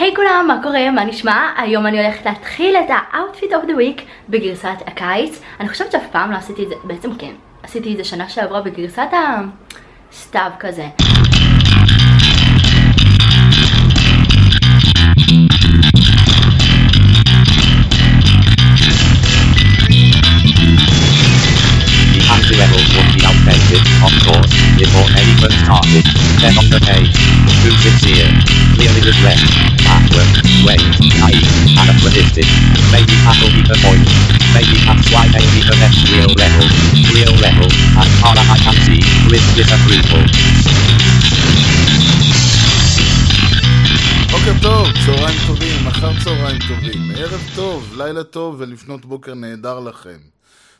היי hey כולם, מה קורה? מה נשמע? היום אני הולכת להתחיל את ה-outfit of the week בגרסת הקיץ. אני חושבת שאף פעם לא עשיתי את זה, בעצם כן, עשיתי את זה שנה שעברה בגרסת הסתיו כזה. Behind outdated, of course, before anyone started. Then on the page, too sincere, clearly regret, backward, wait, naive, anachronistic. Maybe that'll be the point. Maybe that's why need the next real level. Real level, as far as I can see, with disapproval. בוקר טוב, צהריים טובים, אחר צהריים טובים, ערב טוב, לילה טוב ולפנות בוקר נהדר לכם.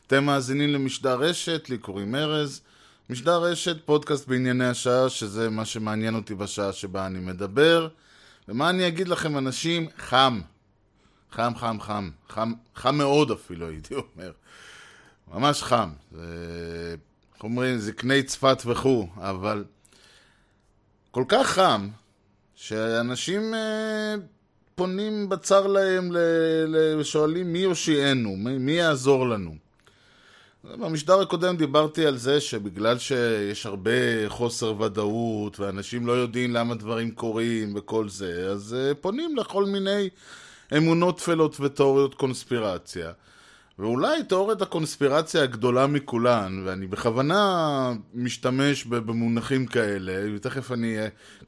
אתם מאזינים למשדר רשת, לי קוראים ארז. משדר רשת, פודקאסט בענייני השעה, שזה מה שמעניין אותי בשעה שבה אני מדבר. ומה אני אגיד לכם, אנשים? חם. חם, חם, חם. חם, חם מאוד אפילו, הייתי אומר. ממש חם. זה, איך אומרים, זקני צפת וכו', אבל כל כך חם, שאנשים אה, פונים בצר להם, ושואלים מי יושיענו, מי, מי יעזור לנו. במשדר הקודם דיברתי על זה שבגלל שיש הרבה חוסר ודאות ואנשים לא יודעים למה דברים קורים וכל זה, אז uh, פונים לכל מיני אמונות טפלות ותיאוריות קונספירציה. ואולי תיאוריית הקונספירציה הגדולה מכולן, ואני בכוונה משתמש במונחים כאלה, ותכף אני,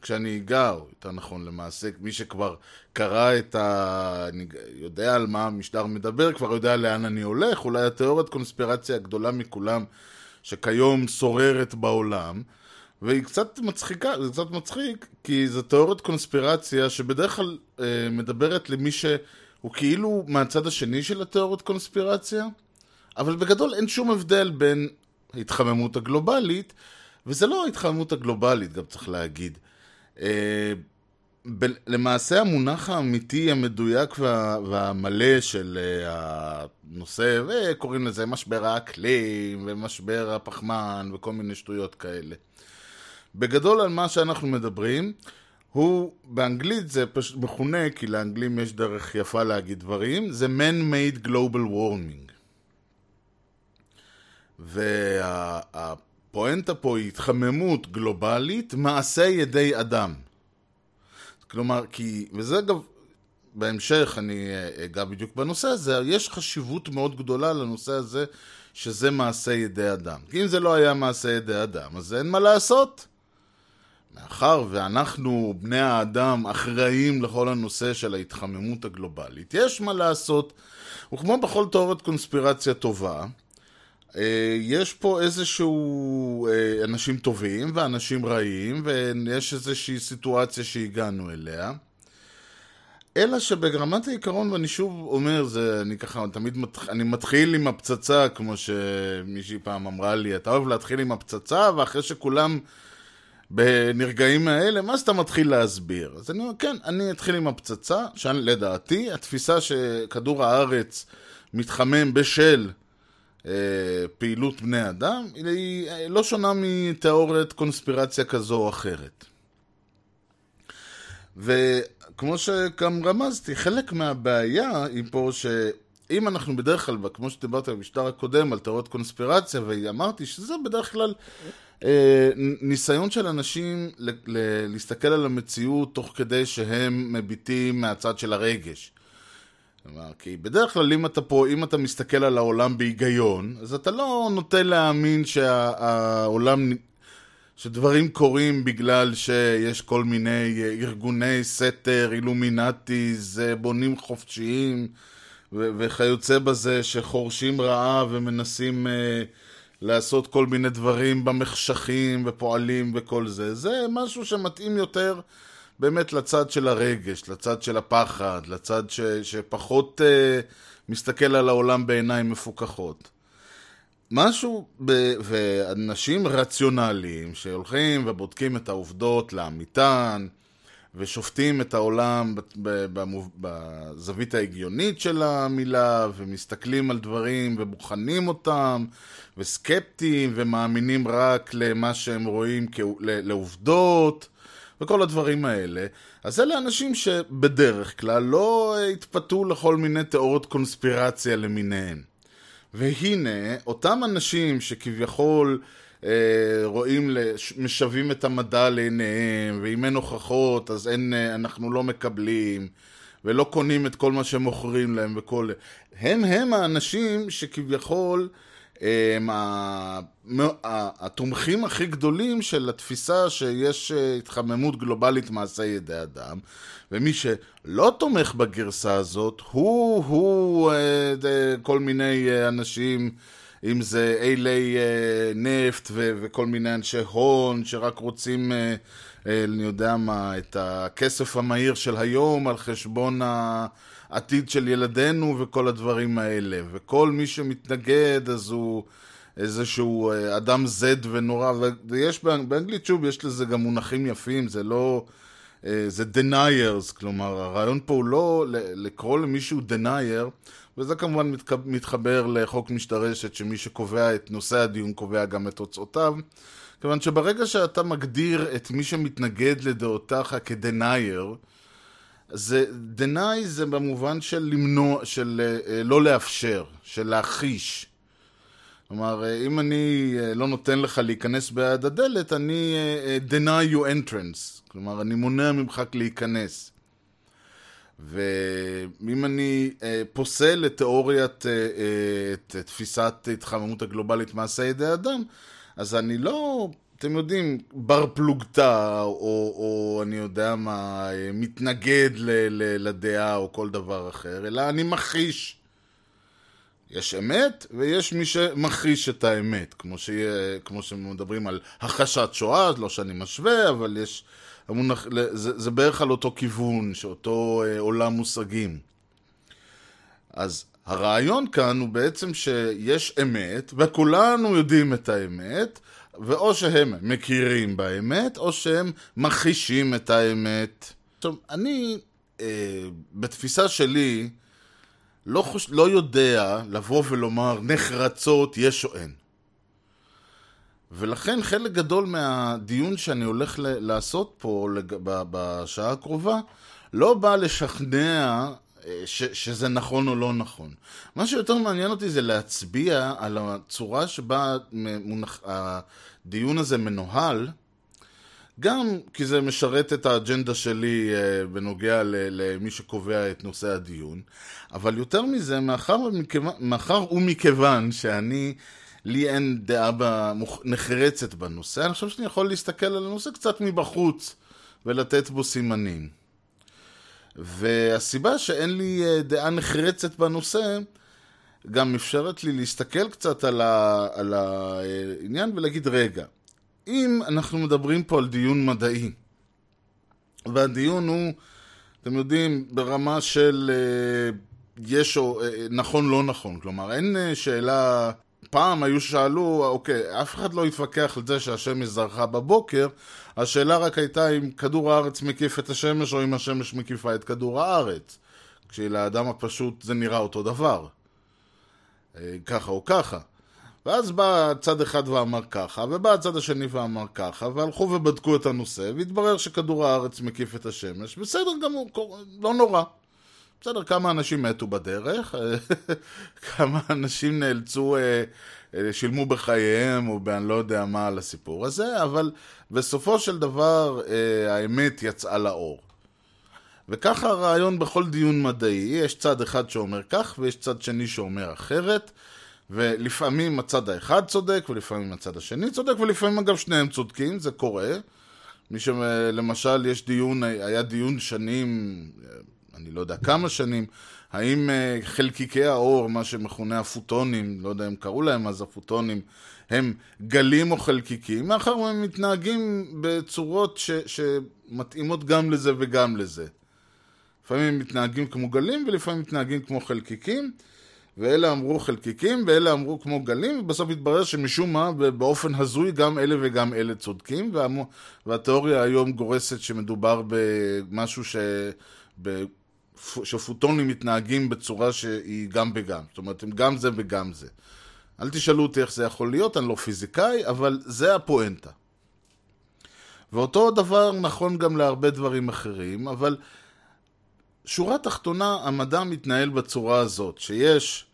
כשאני אגע, או יותר נכון למעשה, מי שכבר קרא את ה... אני יודע על מה המשדר מדבר, כבר יודע לאן אני הולך, אולי התיאוריית קונספירציה הגדולה מכולם, שכיום שוררת בעולם, והיא קצת מצחיקה, זה קצת מצחיק, כי זו תיאוריית קונספירציה שבדרך כלל אה, מדברת למי ש... הוא כאילו מהצד השני של התיאוריות קונספירציה, אבל בגדול אין שום הבדל בין ההתחממות הגלובלית, וזה לא ההתחממות הגלובלית, גם צריך להגיד. אה, ב- למעשה המונח האמיתי, המדויק וה- והמלא של אה, הנושא, וקוראים לזה משבר האקלים, ומשבר הפחמן, וכל מיני שטויות כאלה. בגדול על מה שאנחנו מדברים, הוא, באנגלית זה פשוט מכונה, כי לאנגלים יש דרך יפה להגיד דברים, זה Man-Made Global Warming. והפואנטה פה היא התחממות גלובלית, מעשה ידי אדם. כלומר, כי, וזה אגב, בהמשך אני אגע בדיוק בנושא הזה, יש חשיבות מאוד גדולה לנושא הזה, שזה מעשה ידי אדם. כי אם זה לא היה מעשה ידי אדם, אז אין מה לעשות. מאחר ואנחנו, בני האדם, אחראים לכל הנושא של ההתחממות הגלובלית, יש מה לעשות, וכמו בכל תיאוריית קונספירציה טובה, אה, יש פה איזשהו אה, אנשים טובים ואנשים רעים, ויש איזושהי סיטואציה שהגענו אליה. אלא שברמת העיקרון, ואני שוב אומר, זה, אני ככה תמיד, מתח, אני מתחיל עם הפצצה, כמו שמישהי פעם אמרה לי, אתה אוהב להתחיל עם הפצצה, ואחרי שכולם בנרגעים האלה, מה שאתה מתחיל להסביר? אז אני אומר, כן, אני אתחיל עם הפצצה, שלדעתי, התפיסה שכדור הארץ מתחמם בשל אה, פעילות בני אדם, היא לא שונה מתיאוריית קונספירציה כזו או אחרת. וכמו שגם רמזתי, חלק מהבעיה היא פה שאם אנחנו בדרך כלל, כמו שדיברתי במשטר הקודם על תיאוריות קונספירציה, ואמרתי שזה בדרך כלל אה, ניסיון של אנשים ל- ל- להסתכל על המציאות תוך כדי שהם מביטים מהצד של הרגש. כי בדרך כלל אם אתה פה, אם אתה מסתכל על העולם בהיגיון, אז אתה לא נוטה להאמין שהעולם, שדברים קורים בגלל שיש כל מיני ארגוני סתר, אילומינטיז, בונים חופשיים ו- וכיוצא בזה שחורשים רעה ומנסים... Uh, לעשות כל מיני דברים במחשכים ופועלים וכל זה. זה משהו שמתאים יותר באמת לצד של הרגש, לצד של הפחד, לצד ש, שפחות uh, מסתכל על העולם בעיניים מפוכחות. משהו, ב, ואנשים רציונליים שהולכים ובודקים את העובדות לאמיתן, ושופטים את העולם בזווית ההגיונית של המילה, ומסתכלים על דברים ובוחנים אותם, וסקפטיים, ומאמינים רק למה שהם רואים לעובדות, וכל הדברים האלה. אז אלה אנשים שבדרך כלל לא התפתו לכל מיני תיאוריות קונספירציה למיניהן. והנה, אותם אנשים שכביכול אה, רואים, משווים את המדע לעיניהם, ואם אין הוכחות אז אין, אה, אנחנו לא מקבלים, ולא קונים את כל מה שמוכרים להם וכל... הם הם האנשים שכביכול הם ה- ה- התומכים הכי גדולים של התפיסה שיש אה, התחממות גלובלית מעשה ידי אדם, ומי שלא תומך בגרסה הזאת הוא, הוא אה, כל מיני אה, אנשים, אם זה אילי נפט וכל מיני אנשי הון שרק רוצים, אני יודע מה, את הכסף המהיר של היום על חשבון העתיד של ילדינו וכל הדברים האלה. וכל מי שמתנגד אז הוא איזשהו אה, אדם זד ונורא, ויש באנ- באנגלית, שוב, יש לזה גם מונחים יפים, זה לא... אה, זה deniers, כלומר הרעיון פה הוא לא לקרוא למישהו denier, וזה כמובן מתחבר לחוק משתרשת שמי שקובע את נושא הדיון קובע גם את תוצאותיו, כיוון שברגע שאתה מגדיר את מי שמתנגד לדעותיך כ-denier, זה, deny זה במובן של למנוע, של אה, אה, לא לאפשר, של להכחיש. כלומר, אה, אם אני לא נותן לך להיכנס ביד הדלת, אני deny you entrance. כלומר, אני מונע ממך להיכנס. ואם אני פוסל את תיאוריית, את תפיסת התחממות הגלובלית מעשה ידי אדם, אז אני לא, אתם יודעים, בר פלוגתא, או, או אני יודע מה, אה, מתנגד ל, ל, לדעה או כל דבר אחר, אלא אני מכחיש. יש אמת, ויש מי שמכחיש את האמת, כמו, שיה, כמו שמדברים על הכחשת שואה, לא שאני משווה, אבל יש... המונח, זה, זה בערך על אותו כיוון, שאותו אה, עולם מושגים. אז הרעיון כאן הוא בעצם שיש אמת, וכולנו יודעים את האמת, ואו שהם מכירים באמת, או שהם מכחישים את האמת. עכשיו, אני, אה, בתפיסה שלי, לא, חוש... לא יודע לבוא ולומר נחרצות יש או אין. ולכן חלק גדול מהדיון שאני הולך ל- לעשות פה לג... בשעה הקרובה לא בא לשכנע ש... שזה נכון או לא נכון. מה שיותר מעניין אותי זה להצביע על הצורה שבה מונח... הדיון הזה מנוהל, גם כי זה משרת את האג'נדה שלי אה, בנוגע למי שקובע את נושא הדיון, אבל יותר מזה, מאחר, מאחר ומכיוון שאני, לי אין דעה במוח, נחרצת בנושא, אני חושב שאני יכול להסתכל על הנושא קצת מבחוץ ולתת בו סימנים. והסיבה שאין לי אה, דעה נחרצת בנושא, גם אפשרת לי להסתכל קצת על, ה, על העניין ולהגיד, רגע, אם אנחנו מדברים פה על דיון מדעי, והדיון הוא, אתם יודעים, ברמה של אה, יש או אה, נכון לא נכון, כלומר אין אה, שאלה, פעם היו שאלו, אוקיי, אף אחד לא התווכח על זה שהשמש זרחה בבוקר, השאלה רק הייתה אם כדור הארץ מקיף את השמש או אם השמש מקיפה את כדור הארץ, כשלאדם הפשוט זה נראה אותו דבר, אה, ככה או ככה. ואז בא צד אחד ואמר ככה, ובא הצד השני ואמר ככה, והלכו ובדקו את הנושא, והתברר שכדור הארץ מקיף את השמש. בסדר גמור, לא נורא. בסדר, כמה אנשים מתו בדרך, כמה אנשים נאלצו, אה, אה, שילמו בחייהם, או באני לא יודע מה על הסיפור הזה, אבל בסופו של דבר אה, האמת יצאה לאור. וככה הרעיון בכל דיון מדעי, יש צד אחד שאומר כך, ויש צד שני שאומר אחרת. ולפעמים הצד האחד צודק, ולפעמים הצד השני צודק, ולפעמים אגב שניהם צודקים, זה קורה. מי שלמשל יש דיון, היה דיון שנים, אני לא יודע כמה שנים, האם חלקיקי האור, מה שמכונה הפוטונים, לא יודע אם קראו להם אז הפוטונים, הם גלים או חלקיקים, מאחר והם מתנהגים בצורות ש, שמתאימות גם לזה וגם לזה. לפעמים הם מתנהגים כמו גלים ולפעמים מתנהגים כמו חלקיקים. ואלה אמרו חלקיקים, ואלה אמרו כמו גלים, ובסוף התברר שמשום מה, באופן הזוי, גם אלה וגם אלה צודקים, וה... והתיאוריה היום גורסת שמדובר במשהו ש... שפוטונים מתנהגים בצורה שהיא גם וגם. זאת אומרת, הם גם זה וגם זה. אל תשאלו אותי איך זה יכול להיות, אני לא פיזיקאי, אבל זה הפואנטה. ואותו דבר נכון גם להרבה דברים אחרים, אבל שורה תחתונה, המדע מתנהל בצורה הזאת, שיש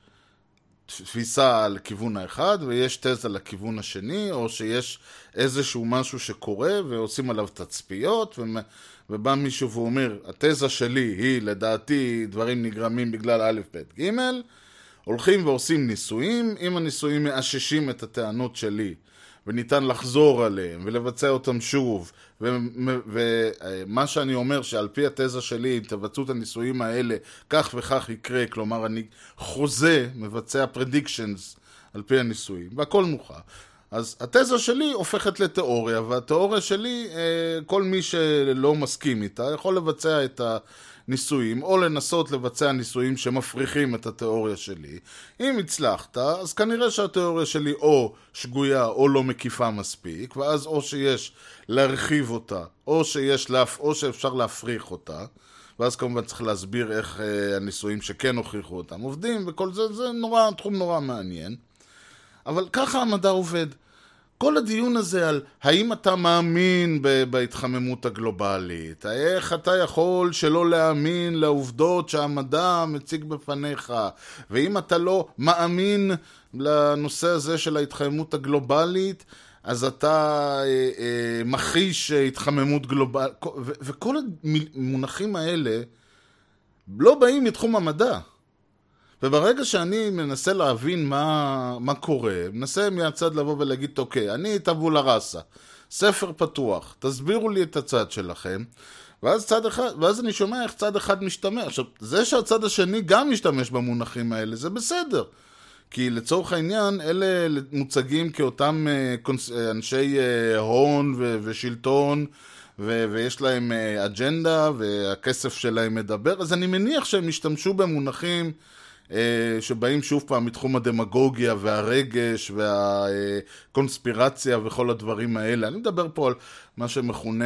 תפיסה על כיוון האחד ויש תזה לכיוון השני, או שיש איזשהו משהו שקורה ועושים עליו תצפיות, ומ- ובא מישהו ואומר, התזה שלי היא לדעתי דברים נגרמים בגלל א', ב', ג', הולכים ועושים ניסויים, אם הניסויים מאששים את הטענות שלי וניתן לחזור עליהם ולבצע אותם שוב. ומה שאני אומר שעל פי התזה שלי אם תבצעו את הניסויים האלה כך וכך יקרה כלומר אני חוזה, מבצע predictions על פי הניסויים והכל מוכח אז התזה שלי הופכת לתיאוריה והתיאוריה שלי אה, כל מי שלא מסכים איתה יכול לבצע את ה... ניסויים, או לנסות לבצע ניסויים שמפריכים את התיאוריה שלי. אם הצלחת, אז כנראה שהתיאוריה שלי או שגויה או לא מקיפה מספיק, ואז או שיש להרחיב אותה, או, שיש להפ... או שאפשר להפריך אותה. ואז כמובן צריך להסביר איך אה, הניסויים שכן הוכיחו אותם עובדים, וכל זה, זה נורא, תחום נורא מעניין. אבל ככה המדע עובד. כל הדיון הזה על האם אתה מאמין בהתחממות הגלובלית, איך אתה יכול שלא להאמין לעובדות שהמדע מציג בפניך, ואם אתה לא מאמין לנושא הזה של ההתחממות הגלובלית, אז אתה אה, אה, מכחיש התחממות גלובלית, וכל המונחים האלה לא באים מתחום המדע. וברגע שאני מנסה להבין מה, מה קורה, מנסה מהצד לבוא ולהגיד, אוקיי, אני טבולה ראסה, ספר פתוח, תסבירו לי את הצד שלכם, ואז, צד אחד, ואז אני שומע איך צד אחד משתמש. עכשיו, זה שהצד השני גם משתמש במונחים האלה, זה בסדר. כי לצורך העניין, אלה מוצגים כאותם אנשי הון ושלטון, ו- ויש להם אג'נדה, והכסף שלהם מדבר, אז אני מניח שהם ישתמשו במונחים שבאים שוב פעם מתחום הדמגוגיה והרגש והקונספירציה וכל הדברים האלה. אני מדבר פה על מה שמכונה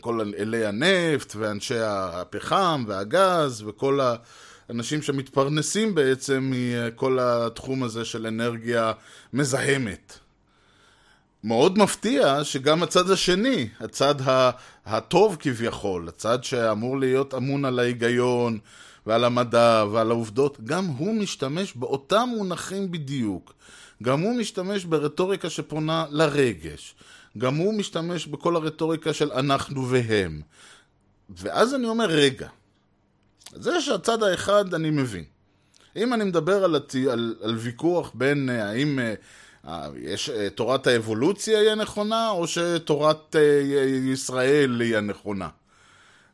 כל אלי הנפט ואנשי הפחם והגז וכל האנשים שמתפרנסים בעצם מכל התחום הזה של אנרגיה מזהמת. מאוד מפתיע שגם הצד השני, הצד הטוב כביכול, הצד שאמור להיות אמון על ההיגיון, ועל המדע ועל העובדות, גם הוא משתמש באותם מונחים בדיוק. גם הוא משתמש ברטוריקה שפונה לרגש. גם הוא משתמש בכל הרטוריקה של אנחנו והם. ואז אני אומר, רגע, זה שהצד האחד אני מבין. אם אני מדבר על, הת... על, על ויכוח בין האם יש, תורת האבולוציה היא הנכונה, או שתורת ישראל היא הנכונה.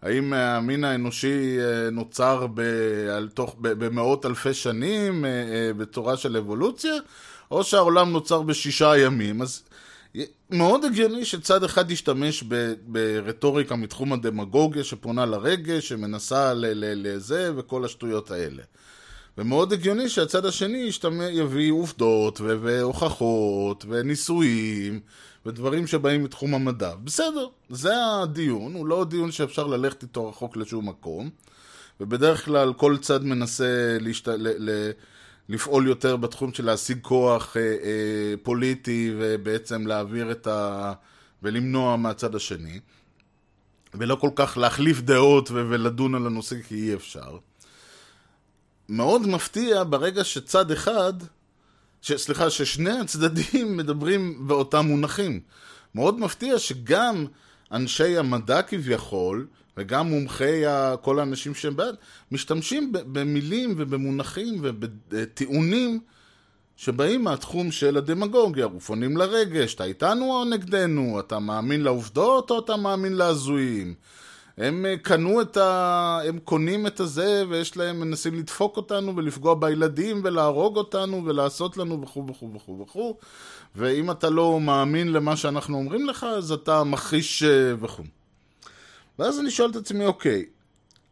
האם המין האנושי נוצר ב, על תוך, ב, במאות אלפי שנים בצורה של אבולוציה, או שהעולם נוצר בשישה ימים. אז מאוד הגיוני שצד אחד ישתמש ב, ברטוריקה מתחום הדמגוגיה שפונה לרגש, שמנסה לזה וכל השטויות האלה. ומאוד הגיוני שהצד השני ישתמע, יביא עובדות ו- והוכחות וניסויים ודברים שבאים מתחום המדע. בסדר, זה הדיון, הוא לא דיון שאפשר ללכת איתו רחוק לשום מקום, ובדרך כלל כל צד מנסה להשת... ל- ל- לפעול יותר בתחום של להשיג כוח אה, אה, פוליטי ובעצם להעביר את ה... ולמנוע מהצד השני, ולא כל כך להחליף דעות ו- ולדון על הנושא כי אי אפשר. מאוד מפתיע ברגע שצד אחד, ש, סליחה, ששני הצדדים מדברים באותם מונחים. מאוד מפתיע שגם אנשי המדע כביכול, וגם מומחי כל האנשים שהם בעד, משתמשים במילים ובמונחים ובטיעונים שבאים מהתחום של הדמגוגיה, רופונים לרגש, אתה איתנו או נגדנו, אתה מאמין לעובדות או אתה מאמין להזויים. הם קנו את ה... הם קונים את הזה ויש להם, מנסים לדפוק אותנו ולפגוע בילדים ולהרוג אותנו ולעשות לנו וכו' וכו' וכו' וכו' ואם אתה לא מאמין למה שאנחנו אומרים לך אז אתה מכחיש וכו'. ואז אני שואל את עצמי, אוקיי,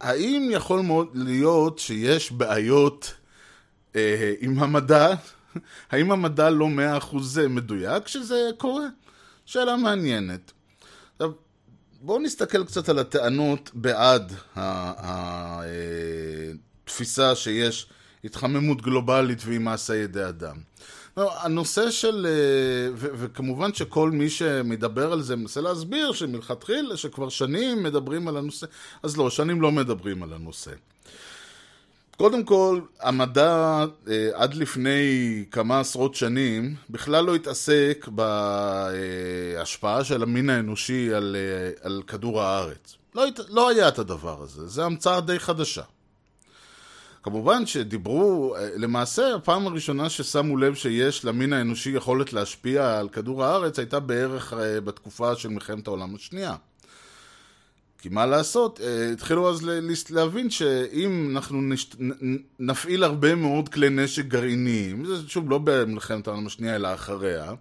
האם יכול מאוד להיות שיש בעיות אה, עם המדע? האם המדע לא מאה אחוז מדויק שזה קורה? שאלה מעניינת. בואו נסתכל קצת על הטענות בעד התפיסה שיש התחממות גלובלית והיא מעשה ידי אדם. לא, הנושא של, אה, ו- וכמובן שכל מי שמדבר על זה מנסה להסביר שמלכתחילה, שכבר שנים מדברים על הנושא, אז לא, שנים לא מדברים על הנושא. קודם כל, המדע אה, עד לפני כמה עשרות שנים בכלל לא התעסק בהשפעה של המין האנושי על, אה, על כדור הארץ. לא, הת- לא היה את הדבר הזה, זו המצאה די חדשה. כמובן שדיברו, אה, למעשה הפעם הראשונה ששמו לב שיש למין האנושי יכולת להשפיע על כדור הארץ הייתה בערך אה, בתקופה של מלחמת העולם השנייה. כי מה לעשות, אה, התחילו אז להבין שאם אנחנו נש... נ- נפעיל הרבה מאוד כלי נשק גרעיניים, זה שוב לא במלחמת העולם השנייה אלא אחריה,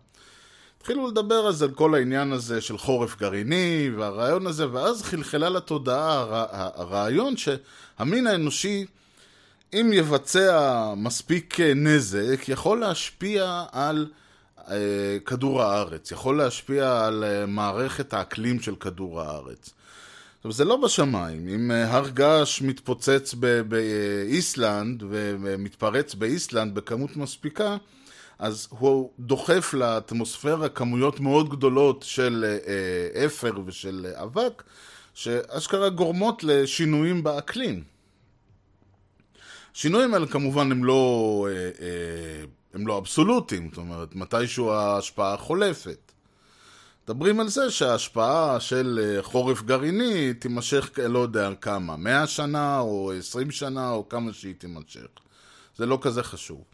התחילו לדבר אז על כל העניין הזה של חורף גרעיני והרעיון הזה, ואז חלחלה לתודעה הר... הרעיון שהמין האנושי אם יבצע מספיק אה, נזק, יכול להשפיע על אה, כדור הארץ, יכול להשפיע על מערכת האקלים של כדור הארץ. עכשיו, זה לא בשמיים. אם אה, הר געש מתפוצץ באיסלנד ומתפרץ באיסלנד בכמות מספיקה, אז הוא דוחף לאטמוספירה כמויות מאוד גדולות של אה, אה, אפר ושל אבק, שאשכרה גורמות לשינויים באקלים. השינויים האלה כמובן הם לא, הם לא אבסולוטיים, זאת אומרת, מתישהו ההשפעה חולפת. מדברים על זה שההשפעה של אה, חורף גרעיני תימשך, לא יודע כמה, 100 שנה או 20 שנה או כמה שהיא תימשך. זה לא כזה חשוב.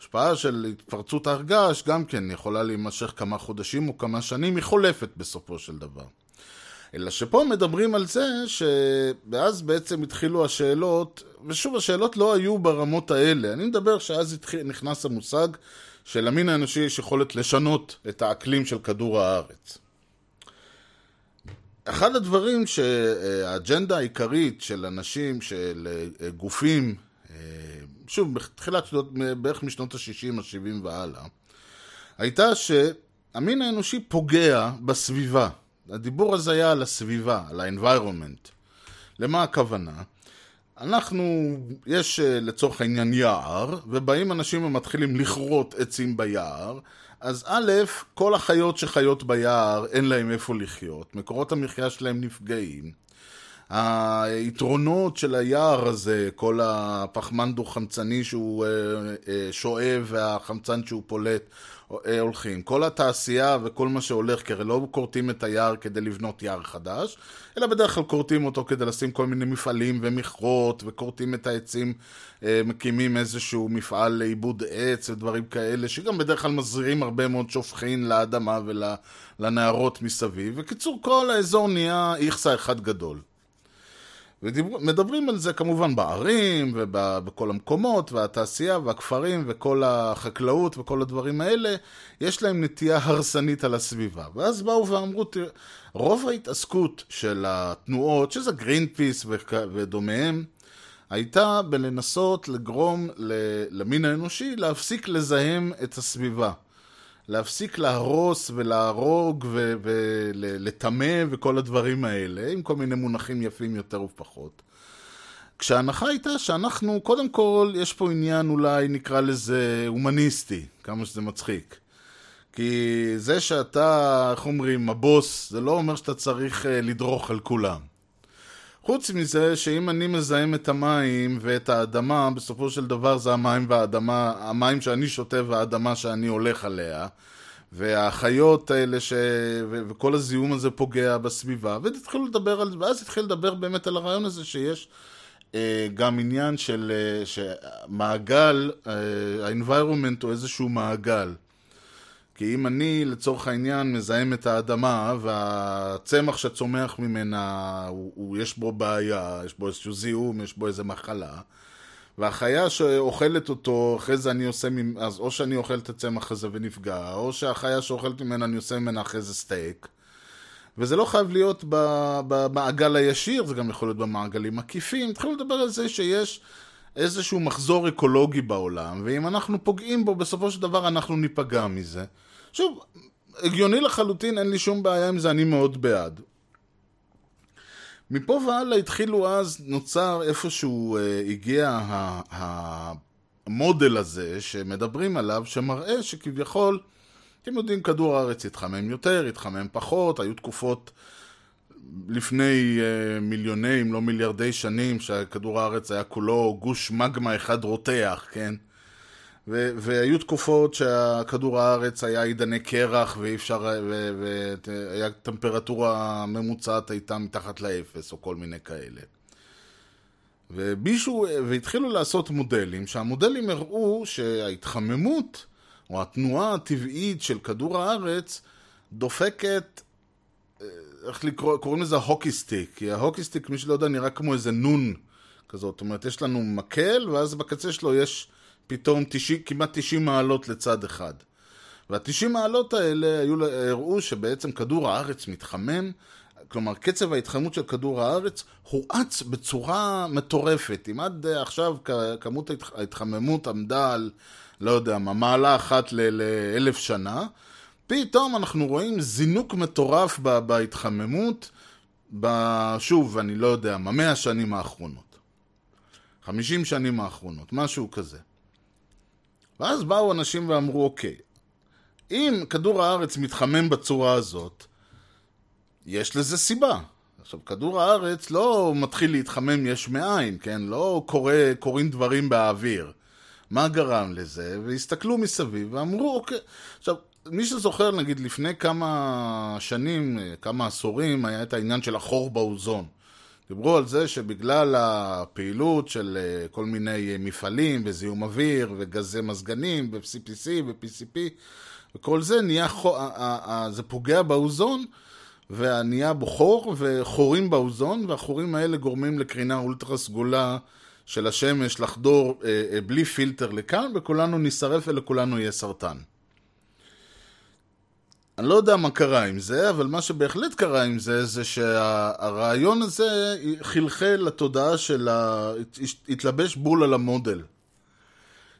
השפעה של התפרצות הר געש גם כן יכולה להימשך כמה חודשים או כמה שנים, היא חולפת בסופו של דבר. אלא שפה מדברים על זה שאז בעצם התחילו השאלות, ושוב השאלות לא היו ברמות האלה, אני מדבר שאז התחיל, נכנס המושג שלמין האנושי יש יכולת לשנות את האקלים של כדור הארץ. אחד הדברים שהאג'נדה העיקרית של אנשים, של אה, גופים, אה, שוב, בתחילת שנות, בערך משנות ה-60, ה-70 והלאה, הייתה שהמין האנושי פוגע בסביבה. הדיבור הזה היה על הסביבה, על ה-environment. למה הכוונה? אנחנו, יש אה, לצורך העניין יער, ובאים אנשים ומתחילים לכרות עצים ביער, אז א', כל החיות שחיות ביער, אין להם איפה לחיות, מקורות המחיה שלהם נפגעים. היתרונות של היער הזה, כל הפחמן דו-חמצני שהוא אה, אה, שואב והחמצן שהוא פולט הולכים. כל התעשייה וכל מה שהולך, כי הרי לא כורתים את היער כדי לבנות יער חדש, אלא בדרך כלל כורתים אותו כדי לשים כל מיני מפעלים ומכרות, וכורתים את העצים, אה, מקימים איזשהו מפעל לעיבוד עץ ודברים כאלה, שגם בדרך כלל מזריעים הרבה מאוד שופכין לאדמה ולנערות מסביב. בקיצור, כל האזור נהיה איכסה אחד גדול. ומדברים על זה כמובן בערים ובכל המקומות והתעשייה והכפרים וכל החקלאות וכל הדברים האלה, יש להם נטייה הרסנית על הסביבה. ואז באו ואמרו, רוב ההתעסקות של התנועות, שזה גרין פיס ודומיהם, הייתה בלנסות לגרום למין האנושי להפסיק לזהם את הסביבה. להפסיק להרוס ולהרוג ולטמא וכל הדברים האלה, עם כל מיני מונחים יפים יותר ופחות. כשההנחה הייתה שאנחנו, קודם כל, יש פה עניין אולי נקרא לזה הומניסטי, כמה שזה מצחיק. כי זה שאתה, איך אומרים, הבוס, זה לא אומר שאתה צריך לדרוך על כולם. חוץ מזה שאם אני מזהם את המים ואת האדמה, בסופו של דבר זה המים והאדמה, המים שאני שותה והאדמה שאני הולך עליה, והחיות האלה ש... וכל הזיהום הזה פוגע בסביבה, והתחילו לדבר על זה, ואז התחיל לדבר באמת על הרעיון הזה שיש אה, גם עניין של אה, שמעגל, אה, ה-environment הוא איזשהו מעגל. כי אם אני, לצורך העניין, מזהם את האדמה, והצמח שצומח ממנה, הוא, הוא, יש בו בעיה, יש בו איזשהו זיהום, יש בו איזו מחלה, והחיה שאוכלת אותו, אחרי זה אני עושה, אז או שאני אוכל את הצמח הזה ונפגע, או שהחיה שאוכלת ממנה, אני עושה ממנה אחרי זה סטייק. וזה לא חייב להיות במעגל הישיר, זה גם יכול להיות במעגלים עקיפים. התחילו לדבר על זה שיש איזשהו מחזור אקולוגי בעולם, ואם אנחנו פוגעים בו, בסופו של דבר אנחנו ניפגע מזה. שוב, הגיוני לחלוטין, אין לי שום בעיה עם זה, אני מאוד בעד. מפה והלאה התחילו אז, נוצר איפשהו, אה, הגיע המודל הזה שמדברים עליו, שמראה שכביכול, אתם יודעים, כדור הארץ התחמם יותר, התחמם פחות, היו תקופות לפני uh, מיליוני, אם לא מיליארדי שנים, שכדור הארץ היה כולו גוש מגמה אחד רותח, כן? והיו תקופות שכדור הארץ היה עידני קרח ואי אפשר, והיה טמפרטורה ממוצעת הייתה מתחת לאפס או כל מיני כאלה. ומישהו, והתחילו לעשות מודלים, שהמודלים הראו שההתחממות או התנועה הטבעית של כדור הארץ דופקת, אה, איך לקרוא, קוראים לזה hockey stick, כי ה-hockey stick, מי שלא יודע, נראה כמו איזה נון כזאת, זאת אומרת, יש לנו מקל, ואז בקצה שלו יש פתאום 90, כמעט 90 מעלות לצד אחד. וה-90 מעלות האלה היו, הראו שבעצם כדור הארץ מתחמם, כלומר קצב ההתחממות של כדור הארץ הואץ בצורה מטורפת. אם עד עכשיו כמות ההתחממות עמדה על, לא יודע מה, מעלה אחת לאלף שנה, פתאום אנחנו רואים זינוק מטורף בהתחממות, שוב, אני לא יודע מה, מאה השנים האחרונות. חמישים שנים האחרונות, משהו כזה. ואז באו אנשים ואמרו, אוקיי, אם כדור הארץ מתחמם בצורה הזאת, יש לזה סיבה. עכשיו, כדור הארץ לא מתחיל להתחמם יש מאין, כן? לא קורה, קורים דברים באוויר. מה גרם לזה? והסתכלו מסביב ואמרו, אוקיי... עכשיו, מי שזוכר, נגיד, לפני כמה שנים, כמה עשורים, היה את העניין של החור באוזון. דיברו על זה שבגלל הפעילות של אה, כל מיני מפעלים וזיהום אוויר וגזי מזגנים ו-CPC ו-PCP וכל זה נהיה, חור, זה פוגע באוזון ונהיה בו חור וחורים באוזון והחורים האלה גורמים לקרינה אולטרה סגולה של השמש לחדור אה, אה, בלי פילטר לכאן וכולנו נשרף ולכולנו יהיה סרטן. אני לא יודע מה קרה עם זה, אבל מה שבהחלט קרה עם זה, זה שהרעיון הזה חלחל לתודעה של ה... התלבש בול על המודל.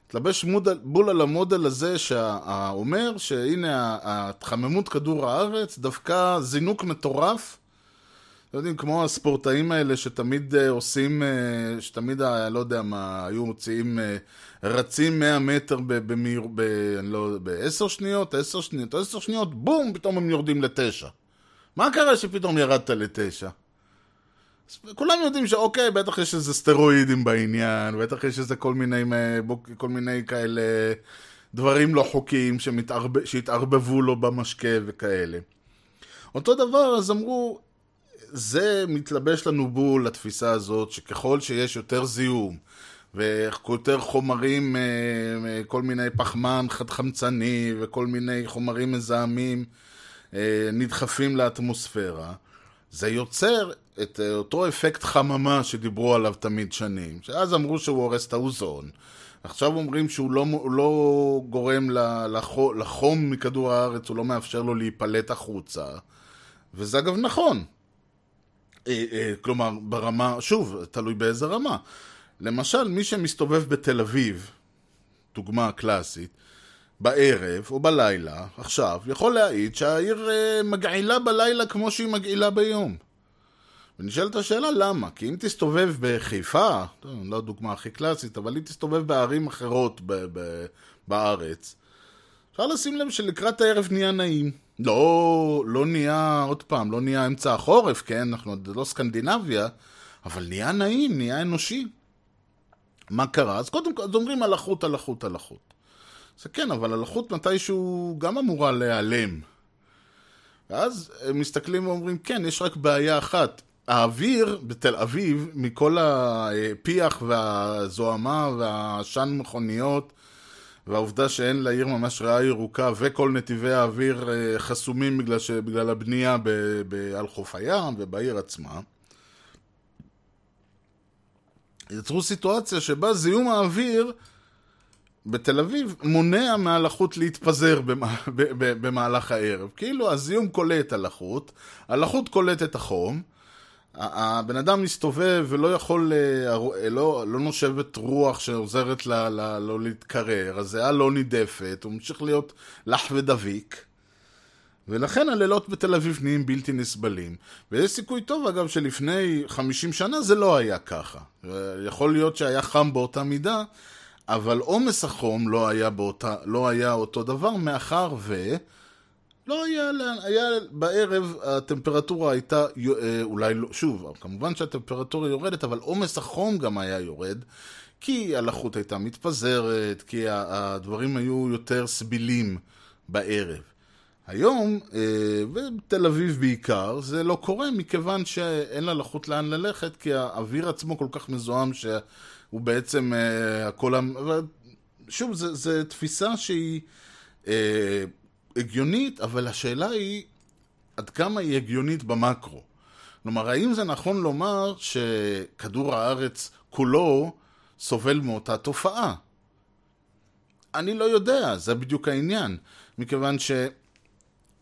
התלבש מודל, בול על המודל הזה שאומר שהנה התחממות כדור הארץ דווקא זינוק מטורף לא יודעים, כמו הספורטאים האלה שתמיד uh, עושים, uh, שתמיד, uh, לא יודע מה, היו מוציאים, רצים 100 מטר במהיר, ב... אני לא, ב-10 שניות, 10 שניות, 10 שניות, בום, פתאום הם יורדים לתשע. מה קרה שפתאום ירדת לתשע? כולם יודעים שאוקיי, בטח יש איזה סטרואידים בעניין, בטח יש איזה כל מיני, כל מיני כאלה דברים לא חוקיים שמתערב... שהתערבבו לו במשקה וכאלה. אותו דבר, אז אמרו, זה מתלבש לנו בול לתפיסה הזאת שככל שיש יותר זיהום ויותר חומרים, אה, אה, כל מיני פחמן חד-חמצני וכל מיני חומרים מזהמים אה, נדחפים לאטמוספירה, זה יוצר את אותו אפקט חממה שדיברו עליו תמיד שנים, שאז אמרו שהוא הורס את האוזון. עכשיו אומרים שהוא לא, לא גורם לחום מכדור הארץ, הוא לא מאפשר לו להיפלט החוצה. וזה אגב נכון, כלומר, ברמה, שוב, תלוי באיזה רמה. למשל, מי שמסתובב בתל אביב, דוגמה קלאסית, בערב או בלילה, עכשיו, יכול להעיד שהעיר אה, מגעילה בלילה כמו שהיא מגעילה ביום. ונשאלת השאלה למה, כי אם תסתובב בחיפה, לא הדוגמה הכי קלאסית, אבל אם תסתובב בערים אחרות ב- ב- בארץ, אפשר לשים לב שלקראת הערב נהיה נעים. לא, לא נהיה, עוד פעם, לא נהיה אמצע החורף, כן? אנחנו עוד לא סקנדינביה, אבל נהיה נעים, נהיה אנושי. מה קרה? אז קודם כל, אז אומרים הלחות, הלחות, הלחות. זה כן, אבל הלחות מתישהו גם אמורה להיעלם. ואז הם מסתכלים ואומרים, כן, יש רק בעיה אחת. האוויר בתל אביב, מכל הפיח והזוהמה והעשן מכוניות והעובדה שאין לעיר ממש ריאה ירוקה וכל נתיבי האוויר אה, חסומים בגלל, ש... בגלל הבנייה ב... ב... על חוף הים ובעיר עצמה, יצרו סיטואציה שבה זיהום האוויר בתל אביב מונע מהלחות להתפזר במהלך הערב. כאילו הזיהום קולט הלחות, הלחות קולט את החום, הבן אדם מסתובב ולא יכול, אה, אה, לא, לא נושבת רוח שעוזרת לה, לה, לא להתקרר, הזיעה לא נידפת, הוא ממשיך להיות לח ודביק. ולכן הלילות בתל אביב נהיים בלתי נסבלים. ויש סיכוי טוב, אגב, שלפני 50 שנה זה לא היה ככה. יכול להיות שהיה חם באותה מידה, אבל עומס החום לא היה, באותה, לא היה אותו דבר, מאחר ו... לא היה, היה בערב הטמפרטורה הייתה, אה, אולי לא, שוב, כמובן שהטמפרטורה יורדת, אבל עומס החום גם היה יורד, כי הלחות הייתה מתפזרת, כי הדברים היו יותר סבילים בערב. היום, אה, בתל אביב בעיקר, זה לא קורה מכיוון שאין לה לחות לאן ללכת, כי האוויר עצמו כל כך מזוהם שהוא בעצם אה, הכל... שוב, זו תפיסה שהיא הגיונית, אבל השאלה היא עד כמה היא הגיונית במקרו. כלומר, האם זה נכון לומר שכדור הארץ כולו סובל מאותה תופעה? אני לא יודע, זה בדיוק העניין. מכיוון ש...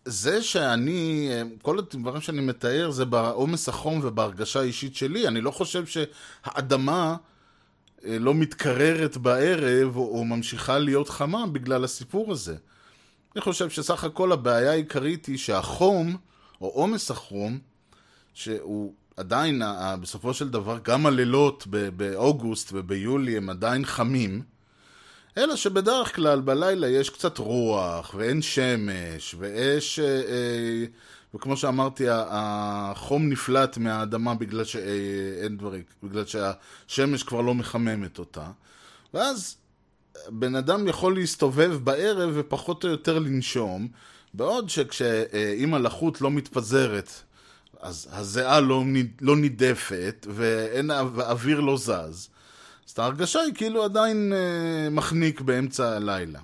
זה שאני, כל הדברים שאני מתאר זה בעומס החום ובהרגשה האישית שלי. אני לא חושב שהאדמה אה, לא מתקררת בערב או ממשיכה להיות חמה בגלל הסיפור הזה. אני חושב שסך הכל הבעיה העיקרית היא שהחום, או עומס החום, שהוא עדיין, בסופו של דבר, גם הלילות באוגוסט וביולי הם עדיין חמים, אלא שבדרך כלל בלילה יש קצת רוח, ואין שמש, ויש... אה, אה, וכמו שאמרתי, החום נפלט מהאדמה בגלל שאין דברים, בגלל שהשמש כבר לא מחממת אותה. ואז בן אדם יכול להסתובב בערב ופחות או יותר לנשום, בעוד שכשאם הלחות לא מתפזרת, אז הזיעה לא, לא נידפת ואין, והאוויר לא זז, אז ההרגשה היא כאילו עדיין אה, מחניק באמצע הלילה.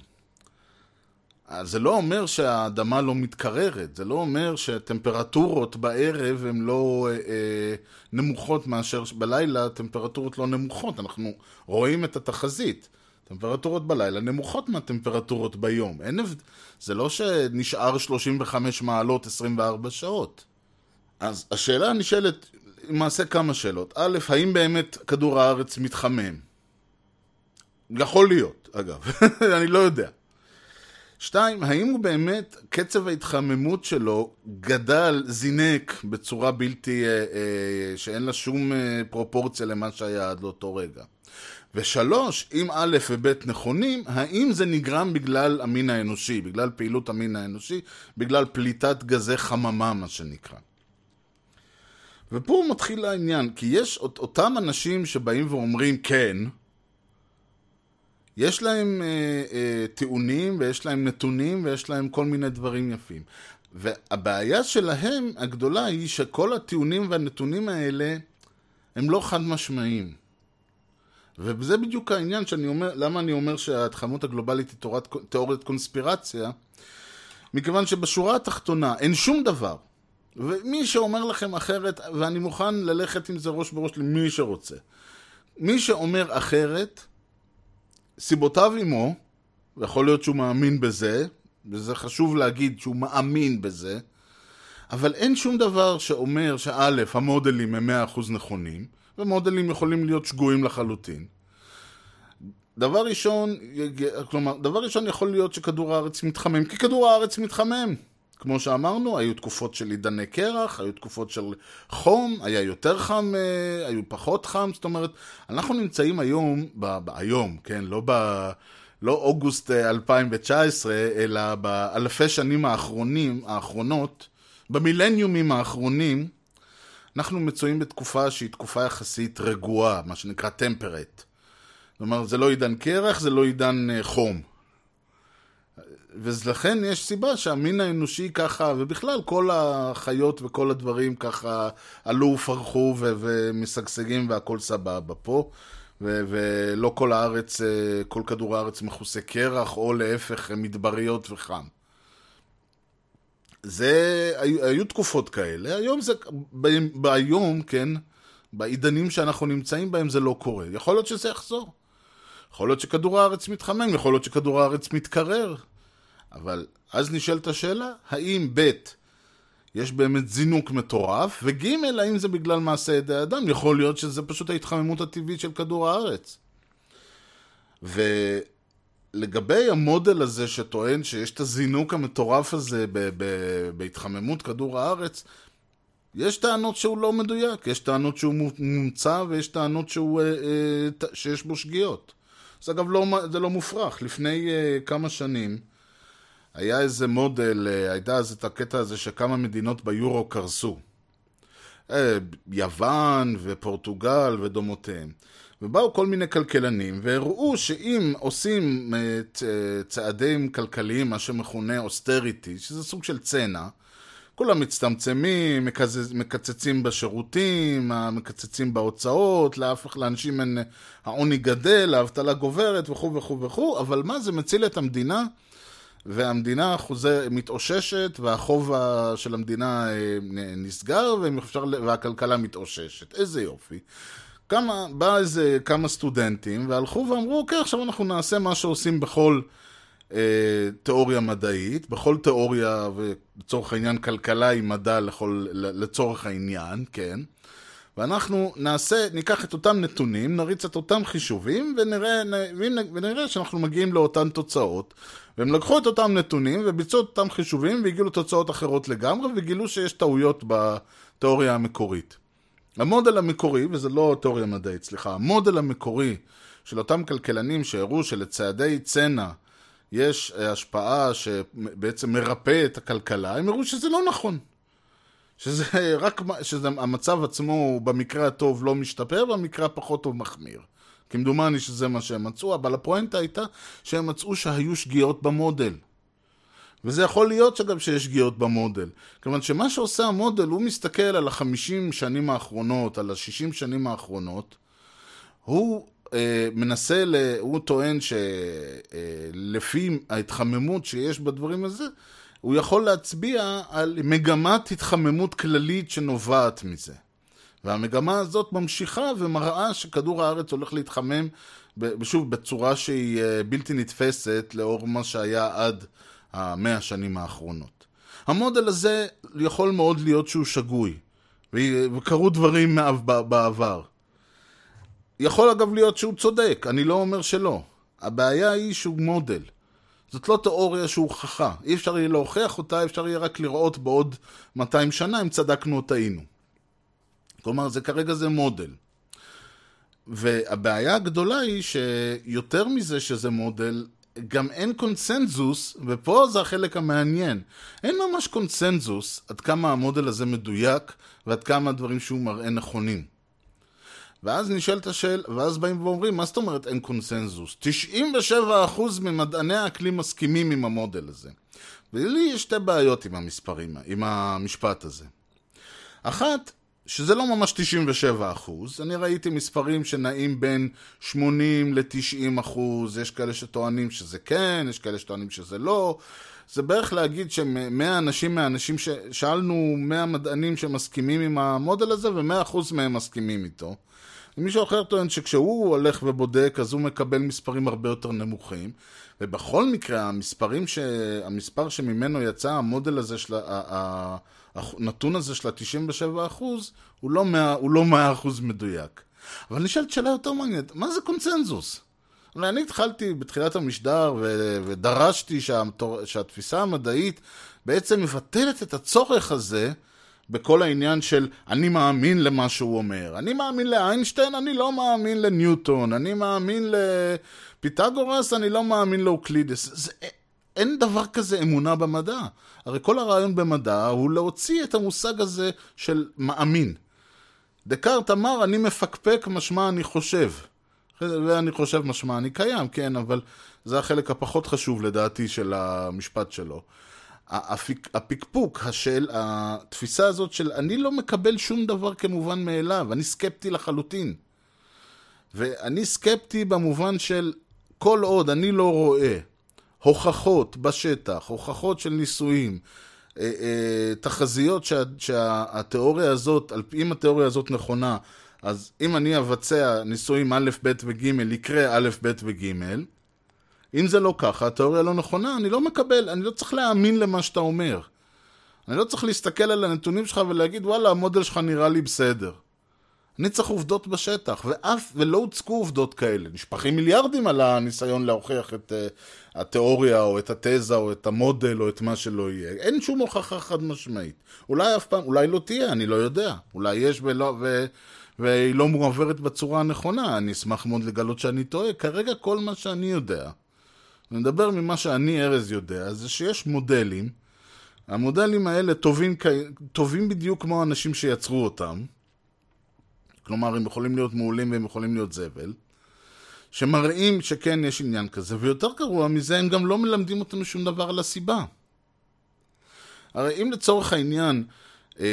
אז זה לא אומר שהאדמה לא מתקררת, זה לא אומר שהטמפרטורות בערב הן לא אה, אה, נמוכות מאשר בלילה, הטמפרטורות לא נמוכות, אנחנו רואים את התחזית. טמפרטורות בלילה נמוכות מהטמפרטורות ביום. אין. זה לא שנשאר 35 מעלות 24 שעות. אז השאלה הנשאלת, למעשה כמה שאלות. א', האם באמת כדור הארץ מתחמם? יכול להיות, אגב, אני לא יודע. שתיים, האם הוא באמת, קצב ההתחממות שלו גדל, זינק בצורה בלתי, אה, אה, שאין לה שום אה, פרופורציה למה שהיה עד לאותו רגע? ושלוש, אם א' וב' נכונים, האם זה נגרם בגלל המין האנושי, בגלל פעילות המין האנושי, בגלל פליטת גזי חממה, מה שנקרא. ופה מתחיל העניין, כי יש אות- אותם אנשים שבאים ואומרים כן, יש להם אה, אה, טיעונים ויש להם נתונים ויש להם כל מיני דברים יפים. והבעיה שלהם הגדולה היא שכל הטיעונים והנתונים האלה הם לא חד משמעיים. וזה בדיוק העניין שאני אומר, למה אני אומר שההתחממות הגלובלית היא תורת, תיאוריית קונספירציה? מכיוון שבשורה התחתונה אין שום דבר. ומי שאומר לכם אחרת, ואני מוכן ללכת עם זה ראש בראש למי שרוצה. מי שאומר אחרת, סיבותיו עמו, ויכול להיות שהוא מאמין בזה, וזה חשוב להגיד שהוא מאמין בזה, אבל אין שום דבר שאומר שא', המודלים הם 100% נכונים, ומודלים יכולים להיות שגויים לחלוטין. דבר ראשון, כלומר, דבר ראשון יכול להיות שכדור הארץ מתחמם, כי כדור הארץ מתחמם. כמו שאמרנו, היו תקופות של עידני קרח, היו תקופות של חום, היה יותר חם, אה, היו פחות חם, זאת אומרת, אנחנו נמצאים היום, ב, ב, היום, כן, לא, ב, לא אוגוסט אה, 2019, אלא באלפי שנים האחרונים, האחרונות, במילניומים האחרונים, אנחנו מצויים בתקופה שהיא תקופה יחסית רגועה, מה שנקרא טמפרט. כלומר, זה לא עידן קרח, זה לא עידן אה, חום. ולכן יש סיבה שהמין האנושי ככה, ובכלל כל החיות וכל הדברים ככה עלו ופרחו ו- ומשגשגים והכל סבבה פה. ו- ולא כל הארץ, אה, כל כדור הארץ מכוסה קרח, או להפך מדבריות וחם. זה, היו, היו תקופות כאלה, היום זה, ב- ביום, כן, בעידנים שאנחנו נמצאים בהם זה לא קורה. יכול להיות שזה יחזור. יכול להיות שכדור הארץ מתחמם, יכול להיות שכדור הארץ מתקרר. אבל אז נשאלת השאלה, האם ב' יש באמת זינוק מטורף, וג' האם זה בגלל מעשה ידי אדם? יכול להיות שזה פשוט ההתחממות הטבעית של כדור הארץ. ולגבי המודל הזה שטוען שיש את הזינוק המטורף הזה ב- ב- בהתחממות כדור הארץ, יש טענות שהוא לא מדויק, יש טענות שהוא מומצא ויש טענות שהוא, אה, אה, שיש בו שגיאות. זה אגב לא, זה לא מופרך. לפני uh, כמה שנים היה איזה מודל, uh, הייתה אז את הקטע הזה שכמה מדינות ביורו קרסו. Uh, יוון ופורטוגל ודומותיהם. ובאו כל מיני כלכלנים והראו שאם עושים uh, צעדים כלכליים, מה שמכונה אוסטריטי, שזה סוג של צנע, כולם מצטמצמים, מקצצ, מקצצים בשירותים, מקצצים בהוצאות, לאף, לאנשים אין, העוני גדל, האבטלה גוברת וכו' וכו' וכו', אבל מה זה מציל את המדינה? והמדינה חוזר, מתאוששת, והחוב של המדינה אה, נסגר, והכלכלה מתאוששת. איזה יופי. כמה, בא איזה כמה סטודנטים, והלכו ואמרו, אוקיי, עכשיו אנחנו נעשה מה שעושים בכל... אה, תיאוריה מדעית, בכל תיאוריה, ולצורך העניין כלכלה היא מדע לכל, לצורך העניין, כן. ואנחנו נעשה, ניקח את אותם נתונים, נריץ את אותם חישובים, ונראה, ונראה שאנחנו מגיעים לאותן תוצאות. והם לקחו את אותם נתונים וביצעו את אותם חישובים והגיעו לתוצאות אחרות לגמרי, וגילו שיש טעויות בתיאוריה המקורית. המודל המקורי, וזה לא תיאוריה מדעית, סליחה, המודל המקורי של אותם כלכלנים שהראו שלצעדי צנע יש אה, השפעה שבעצם מרפא את הכלכלה, הם הראו שזה לא נכון. שזה רק, שזה המצב עצמו במקרה הטוב לא משתפר, במקרה הפחות טוב מחמיר. כמדומני שזה מה שהם מצאו, אבל הפואנטה הייתה שהם מצאו שהיו שגיאות במודל. וזה יכול להיות שגם שיש שגיאות במודל. כיוון שמה שעושה המודל, הוא מסתכל על החמישים שנים האחרונות, על השישים שנים האחרונות, הוא אה, מנסה, ל... הוא טוען שלפי אה, ההתחממות שיש בדברים הזה, הוא יכול להצביע על מגמת התחממות כללית שנובעת מזה. והמגמה הזאת ממשיכה ומראה שכדור הארץ הולך להתחמם, שוב, בצורה שהיא אה, בלתי נתפסת לאור מה שהיה עד המאה השנים האחרונות. המודל הזה יכול מאוד להיות שהוא שגוי, וקרו דברים בעבר. יכול אגב להיות שהוא צודק, אני לא אומר שלא. הבעיה היא שהוא מודל. זאת לא תיאוריה שהוכחה. אי אפשר יהיה להוכיח אותה, אפשר יהיה רק לראות בעוד 200 שנה אם צדקנו או טעינו. כלומר, זה כרגע זה מודל. והבעיה הגדולה היא שיותר מזה שזה מודל, גם אין קונסנזוס, ופה זה החלק המעניין. אין ממש קונסנזוס עד כמה המודל הזה מדויק ועד כמה הדברים שהוא מראה נכונים. ואז נשאלת השאל, ואז באים ואומרים, מה זאת אומרת אין קונסנזוס? 97% ממדעני האקלים מסכימים עם המודל הזה. ולי יש שתי בעיות עם המספרים, עם המשפט הזה. אחת, שזה לא ממש 97 אחוז, אני ראיתי מספרים שנעים בין 80 ל-90 אחוז, יש כאלה שטוענים שזה כן, יש כאלה שטוענים שזה לא, זה בערך להגיד ש-100 אנשים מהאנשים, ש... שאלנו 100 מדענים שמסכימים עם המודל הזה, ו-100 אחוז מהם מסכימים איתו. ומישהו אחר טוען שכשהוא הולך ובודק אז הוא מקבל מספרים הרבה יותר נמוכים ובכל מקרה המספרים ש... המספר שממנו יצא המודל הזה של ה... הנתון הזה של ה-97% הוא לא 100%, הוא לא 100% מדויק. אבל נשאלת שאלה יותר מעניינת, מה זה קונצנזוס? אני התחלתי בתחילת המשדר ו... ודרשתי שה... שהתפיסה המדעית בעצם מבטלת את הצורך הזה בכל העניין של אני מאמין למה שהוא אומר. אני מאמין לאיינשטיין, אני לא מאמין לניוטון. אני מאמין לפיתגורס, אני לא מאמין לאוקלידס. זה, אין דבר כזה אמונה במדע. הרי כל הרעיון במדע הוא להוציא את המושג הזה של מאמין. דקארט אמר, אני מפקפק משמע אני חושב. ואני חושב משמע אני קיים, כן, אבל זה החלק הפחות חשוב לדעתי של המשפט שלו. הפיק, הפקפוק, השאל, התפיסה הזאת של אני לא מקבל שום דבר כמובן מאליו, אני סקפטי לחלוטין. ואני סקפטי במובן של כל עוד אני לא רואה הוכחות בשטח, הוכחות של ניסויים, אה, אה, תחזיות שה, שהתיאוריה הזאת, אם התיאוריה הזאת נכונה, אז אם אני אבצע ניסויים א', ב' וג', יקרה א', ב' וג', אם זה לא ככה, התיאוריה לא נכונה, אני לא מקבל, אני לא צריך להאמין למה שאתה אומר. אני לא צריך להסתכל על הנתונים שלך ולהגיד, וואלה, המודל שלך נראה לי בסדר. אני צריך עובדות בשטח, ואף, ולא הוצגו עובדות כאלה. נשפכים מיליארדים על הניסיון להוכיח את uh, התיאוריה, או את התזה, או את המודל, או את מה שלא יהיה. אין שום הוכחה חד משמעית. אולי אף פעם, אולי לא תהיה, אני לא יודע. אולי יש ולא, ו, והיא לא מועברת בצורה הנכונה. אני אשמח מאוד לגלות שאני טועה. כרגע כל מה שאני יודע, אני מדבר ממה שאני, ארז, יודע, זה שיש מודלים. המודלים האלה טובים, טובים בדיוק כמו האנשים שיצרו אותם. כלומר, הם יכולים להיות מעולים והם יכולים להיות זבל. שמראים שכן יש עניין כזה, ויותר גרוע מזה, הם גם לא מלמדים אותנו שום דבר על הסיבה. הרי אם לצורך העניין, אה,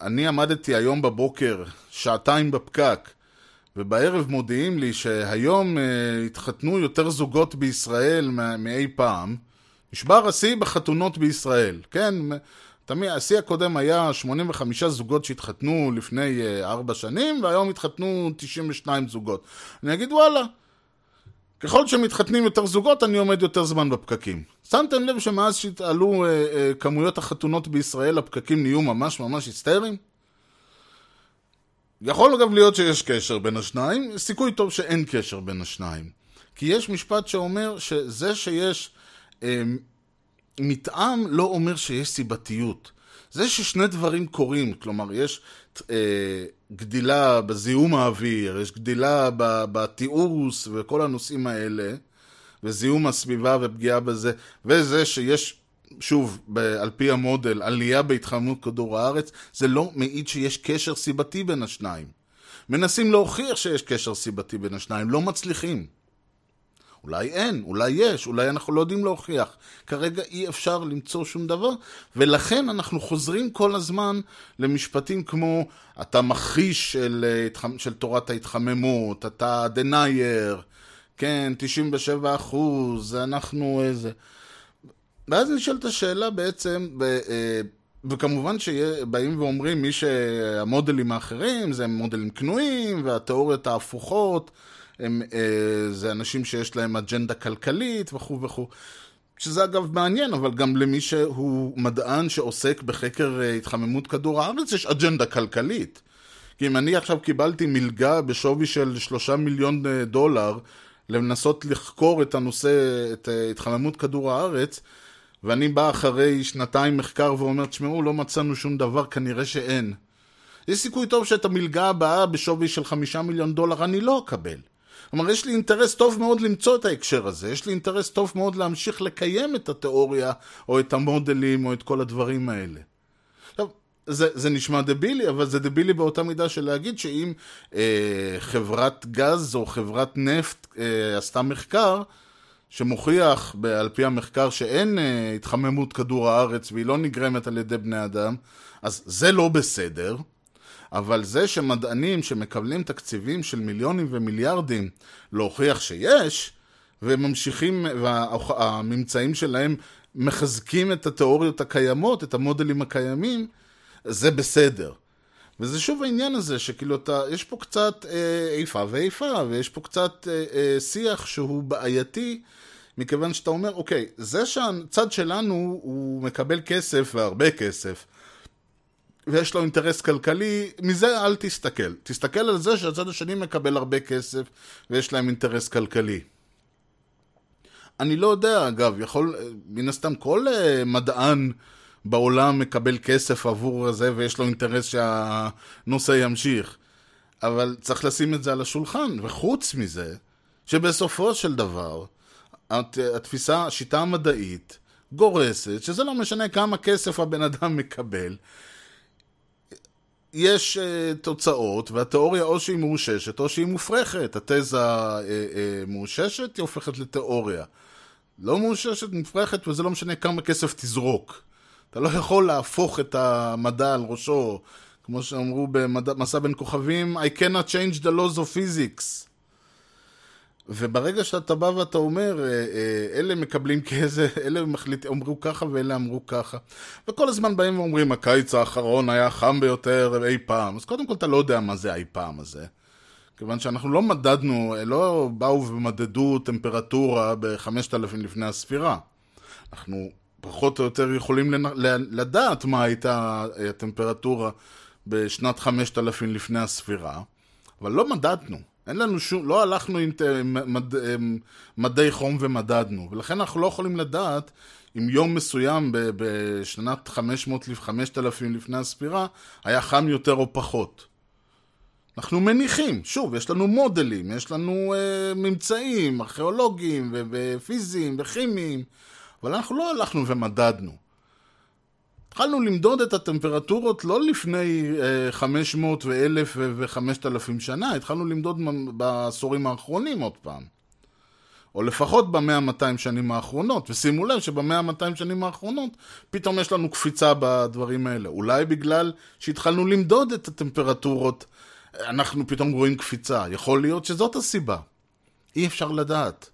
אני עמדתי היום בבוקר שעתיים בפקק, ובערב מודיעים לי שהיום אה, התחתנו יותר זוגות בישראל מא- מאי פעם, נשבר השיא בחתונות בישראל, כן? תמיד, השיא הקודם היה 85 זוגות שהתחתנו לפני אה, ארבע שנים, והיום התחתנו 92 זוגות. אני אגיד וואלה, ככל שמתחתנים יותר זוגות, אני עומד יותר זמן בפקקים. שמתם לב שמאז שהתעלו אה, אה, כמויות החתונות בישראל, הפקקים נהיו ממש ממש היסטריים? יכול אגב להיות שיש קשר בין השניים, סיכוי טוב שאין קשר בין השניים. כי יש משפט שאומר שזה שיש אה, מתאם לא אומר שיש סיבתיות. זה ששני דברים קורים, כלומר יש אה, גדילה בזיהום האוויר, יש גדילה בתיעוש וכל הנושאים האלה, וזיהום הסביבה ופגיעה בזה, וזה שיש, שוב, על פי המודל, עלייה בהתחממות כדור הארץ, זה לא מעיד שיש קשר סיבתי בין השניים. מנסים להוכיח שיש קשר סיבתי בין השניים, לא מצליחים. אולי אין, אולי יש, אולי אנחנו לא יודעים להוכיח. כרגע אי אפשר למצוא שום דבר, ולכן אנחנו חוזרים כל הזמן למשפטים כמו אתה מכחיש של, אה, של תורת ההתחממות, אתה denier, כן, 97 אחוז, אנחנו איזה... ואז נשאלת השאלה בעצם, ב, אה, וכמובן שבאים ואומרים מי שהמודלים האחרים זה מודלים קנויים והתיאוריות ההפוכות הם, אה, זה אנשים שיש להם אג'נדה כלכלית וכו' וכו'. שזה אגב מעניין, אבל גם למי שהוא מדען שעוסק בחקר אה, התחממות כדור הארץ יש אג'נדה כלכלית. כי אם אני עכשיו קיבלתי מלגה בשווי של שלושה מיליון אה, דולר לנסות לחקור את הנושא, את אה, התחממות כדור הארץ, ואני בא אחרי שנתיים מחקר ואומר, תשמעו, לא מצאנו שום דבר, כנראה שאין. יש סיכוי טוב שאת המלגה הבאה בשווי של חמישה מיליון דולר אני לא אקבל. כלומר, יש לי אינטרס טוב מאוד למצוא את ההקשר הזה, יש לי אינטרס טוב מאוד להמשיך לקיים את התיאוריה, או את המודלים, או את כל הדברים האלה. עכשיו, זה, זה נשמע דבילי, אבל זה דבילי באותה מידה של להגיד שאם אה, חברת גז או חברת נפט אה, עשתה מחקר, שמוכיח על פי המחקר שאין אה, התחממות כדור הארץ והיא לא נגרמת על ידי בני אדם, אז זה לא בסדר. אבל זה שמדענים שמקבלים תקציבים של מיליונים ומיליארדים להוכיח שיש, וממשיכים, והממצאים שלהם מחזקים את התיאוריות הקיימות, את המודלים הקיימים, זה בסדר. וזה שוב העניין הזה, שכאילו אתה, יש פה קצת אה, איפה ואיפה, ויש פה קצת אה, אה, שיח שהוא בעייתי, מכיוון שאתה אומר, אוקיי, זה שהצד שלנו הוא מקבל כסף, והרבה כסף, ויש לו אינטרס כלכלי, מזה אל תסתכל. תסתכל על זה שהצד השני מקבל הרבה כסף, ויש להם אינטרס כלכלי. אני לא יודע, אגב, יכול, מן הסתם כל uh, מדען בעולם מקבל כסף עבור זה, ויש לו אינטרס שהנושא ימשיך. אבל צריך לשים את זה על השולחן, וחוץ מזה, שבסופו של דבר, הת, התפיסה, השיטה המדעית, גורסת, שזה לא משנה כמה כסף הבן אדם מקבל, יש uh, תוצאות, והתיאוריה או שהיא מאוששת או שהיא מופרכת. התזה uh, uh, מאוששת, היא הופכת לתיאוריה. לא מאוששת, מופרכת, וזה לא משנה כמה כסף תזרוק. אתה לא יכול להפוך את המדע על ראשו, כמו שאמרו במסע בין כוכבים, I cannot change the laws of physics. וברגע שאתה בא ואתה אומר, אלה מקבלים כאיזה, אלה מחליט, אמרו ככה ואלה אמרו ככה. וכל הזמן באים ואומרים, הקיץ האחרון היה חם ביותר אי פעם. אז קודם כל אתה לא יודע מה זה האי פעם הזה. כיוון שאנחנו לא מדדנו, לא באו ומדדו טמפרטורה ב-5000 לפני הספירה. אנחנו פחות או יותר יכולים לדעת מה הייתה הטמפרטורה בשנת 5000 לפני הספירה, אבל לא מדדנו. אין לנו שום, לא הלכנו עם מד, מדי חום ומדדנו, ולכן אנחנו לא יכולים לדעת אם יום מסוים בשנת 500, 5000 לפני הספירה היה חם יותר או פחות. אנחנו מניחים, שוב, יש לנו מודלים, יש לנו אה, ממצאים ארכיאולוגיים ופיזיים וכימיים, אבל אנחנו לא הלכנו ומדדנו. התחלנו למדוד את הטמפרטורות לא לפני אה, 500 ו-1000 ו-5000 שנה, התחלנו למדוד בעשורים האחרונים עוד פעם. או לפחות במאה-200 שנים האחרונות, ושימו לב שבמאה-200 שנים האחרונות פתאום יש לנו קפיצה בדברים האלה. אולי בגלל שהתחלנו למדוד את הטמפרטורות, אנחנו פתאום רואים קפיצה. יכול להיות שזאת הסיבה. אי אפשר לדעת.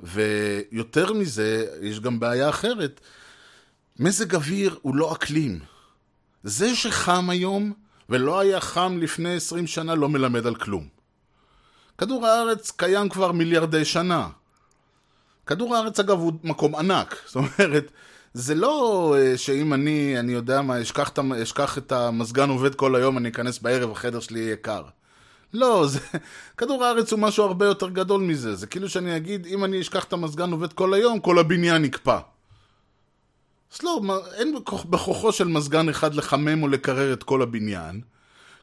ויותר מזה, יש גם בעיה אחרת. מזג אוויר הוא לא אקלים. זה שחם היום, ולא היה חם לפני 20 שנה, לא מלמד על כלום. כדור הארץ קיים כבר מיליארדי שנה. כדור הארץ אגב הוא מקום ענק, זאת אומרת, זה לא אה, שאם אני, אני יודע מה, אשכח אשכח את המזגן עובד כל היום, אני אכנס בערב, החדר שלי יהיה קר. לא, זה, כדור הארץ הוא משהו הרבה יותר גדול מזה, זה כאילו שאני אגיד, אם אני אשכח את המזגן עובד כל היום, כל הבניין יקפא. אז לא, אין בכוח- בכוחו של מזגן אחד לחמם או לקרר את כל הבניין.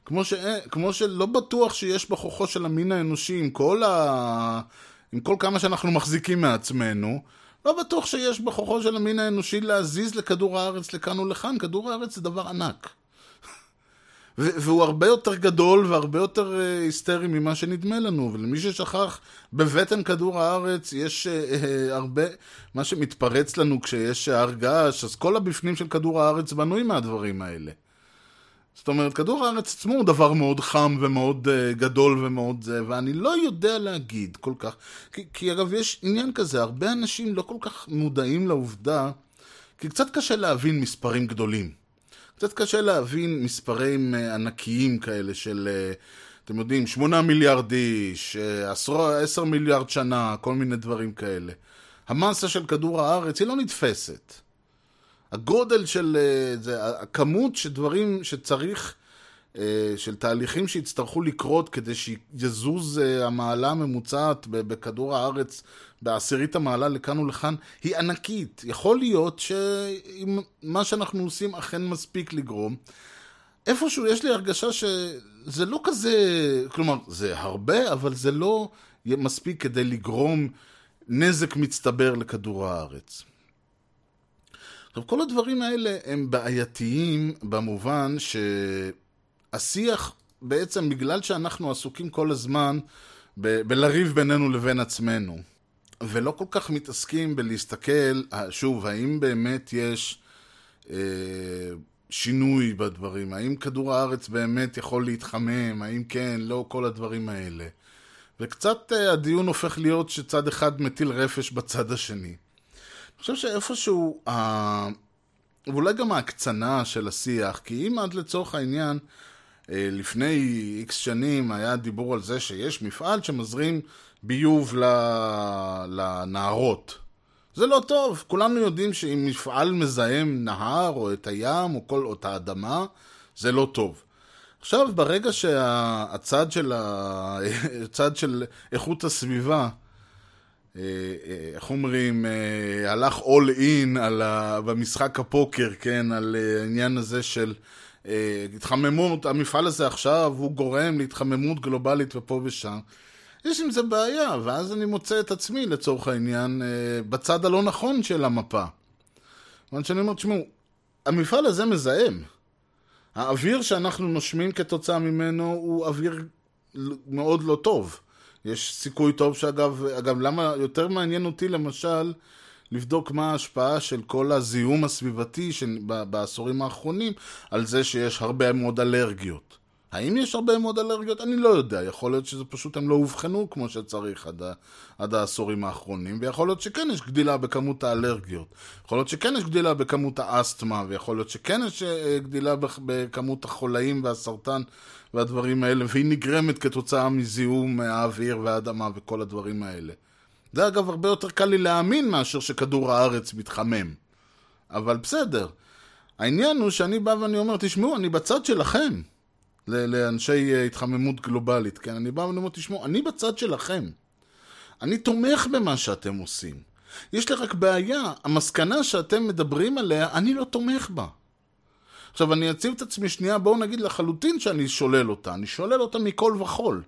כמו, ש... כמו שלא בטוח שיש בכוחו של המין האנושי עם כל, ה... עם כל כמה שאנחנו מחזיקים מעצמנו, לא בטוח שיש בכוחו של המין האנושי להזיז לכדור הארץ לכאן ולכאן, כדור הארץ זה דבר ענק. והוא הרבה יותר גדול והרבה יותר אה, היסטרי ממה שנדמה לנו, ולמי ששכח, בבטן כדור הארץ יש אה, אה, הרבה, מה שמתפרץ לנו כשיש הר געש, אז כל הבפנים של כדור הארץ בנוי מהדברים האלה. זאת אומרת, כדור הארץ עצמו הוא דבר מאוד חם ומאוד uh, גדול ומאוד זה, ואני לא יודע להגיד כל כך, כי, כי אגב יש עניין כזה, הרבה אנשים לא כל כך מודעים לעובדה, כי קצת קשה להבין מספרים גדולים. קצת קשה להבין מספרים uh, ענקיים כאלה של, uh, אתם יודעים, 8 מיליארד איש, uh, עשרו, 10 מיליארד שנה, כל מיני דברים כאלה. המסה של כדור הארץ היא לא נתפסת. הגודל של אה, זה, הכמות של דברים שצריך, אה, של תהליכים שיצטרכו לקרות כדי שיזוז אה, המעלה הממוצעת בכדור הארץ בעשירית המעלה לכאן ולכאן, היא ענקית. יכול להיות שאם מה שאנחנו עושים אכן מספיק לגרום. איפשהו יש לי הרגשה שזה לא כזה, כלומר, זה הרבה, אבל זה לא מספיק כדי לגרום נזק מצטבר לכדור הארץ. עכשיו, כל הדברים האלה הם בעייתיים במובן שהשיח, בעצם בגלל שאנחנו עסוקים כל הזמן ב- בלריב בינינו לבין עצמנו, ולא כל כך מתעסקים בלהסתכל, אה, שוב, האם באמת יש אה, שינוי בדברים, האם כדור הארץ באמת יכול להתחמם, האם כן, לא, כל הדברים האלה. וקצת אה, הדיון הופך להיות שצד אחד מטיל רפש בצד השני. אני חושב שאיפשהו, ה... ואולי גם ההקצנה של השיח, כי אם עד לצורך העניין, אה, לפני איקס שנים היה דיבור על זה שיש מפעל שמזרים ביוב. לנהרות. זה לא טוב, כולנו יודעים שאם מפעל מזהם נהר או את הים או, כל... או את האדמה, זה לא טוב. עכשיו, ברגע שהצד של, ה... של איכות הסביבה אה, אה, איך אומרים, אה, הלך על ה... במשחק הפוקר, כן, על אה, העניין הזה של אה, התחממות, המפעל הזה עכשיו הוא גורם להתחממות גלובלית ופה ושם. יש עם זה בעיה, ואז אני מוצא את עצמי, לצורך העניין, אה, בצד הלא נכון של המפה. כיוון שאני אומר, תשמעו, המפעל הזה מזהם. האוויר שאנחנו נושמים כתוצאה ממנו הוא אוויר מאוד לא טוב. יש סיכוי טוב שאגב, אגב, למה יותר מעניין אותי למשל לבדוק מה ההשפעה של כל הזיהום הסביבתי בעשורים האחרונים על זה שיש הרבה מאוד אלרגיות. האם יש הרבה מאוד אלרגיות? אני לא יודע. יכול להיות שזה פשוט הם לא אובחנו כמו שצריך עד, ה- עד העשורים האחרונים, ויכול להיות שכן יש גדילה בכמות האלרגיות. יכול להיות שכן יש גדילה בכמות האסתמה, ויכול להיות שכן יש אה, גדילה בכ- בכמות החולאים והסרטן והדברים האלה, והיא נגרמת כתוצאה מזיהום האוויר והאדמה וכל הדברים האלה. זה אגב הרבה יותר קל לי להאמין מאשר שכדור הארץ מתחמם. אבל בסדר. העניין הוא שאני בא ואני אומר, תשמעו, אני בצד שלכם. לאנשי אה, התחממות גלובלית, כן? אני בא ואני אומר, תשמעו, אני בצד שלכם. אני תומך במה שאתם עושים. יש לי רק בעיה, המסקנה שאתם מדברים עליה, אני לא תומך בה. עכשיו, אני אציב את עצמי שנייה, בואו נגיד לחלוטין שאני שולל אותה. אני שולל אותה מכל וכול.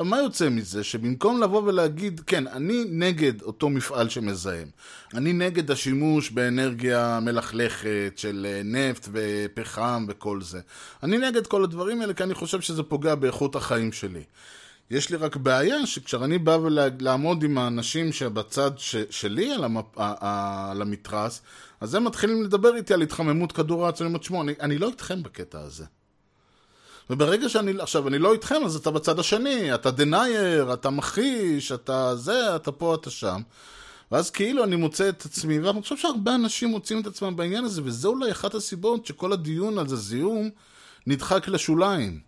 עכשיו, מה יוצא מזה? שבמקום לבוא ולהגיד, כן, אני נגד אותו מפעל שמזהם. אני נגד השימוש באנרגיה מלכלכת של אה, נפט ופחם וכל זה. אני נגד כל הדברים האלה כי אני חושב שזה פוגע באיכות החיים שלי. יש לי רק בעיה שכשאני בא ולעמוד עם האנשים שבצד ש, שלי על, המפ, על המתרס, אז הם מתחילים לדבר איתי על התחממות כדור הארץ, אני אומר, תשמעו, אני לא איתכם בקטע הזה. וברגע שאני, עכשיו, אני לא איתכם, אז אתה בצד השני, אתה דנייר, אתה מכחיש, אתה זה, אתה פה, אתה שם. ואז כאילו אני מוצא את עצמי, ואני חושב שהרבה אנשים מוצאים את עצמם בעניין הזה, וזה אולי אחת הסיבות שכל הדיון על זה זיהום נדחק לשוליים.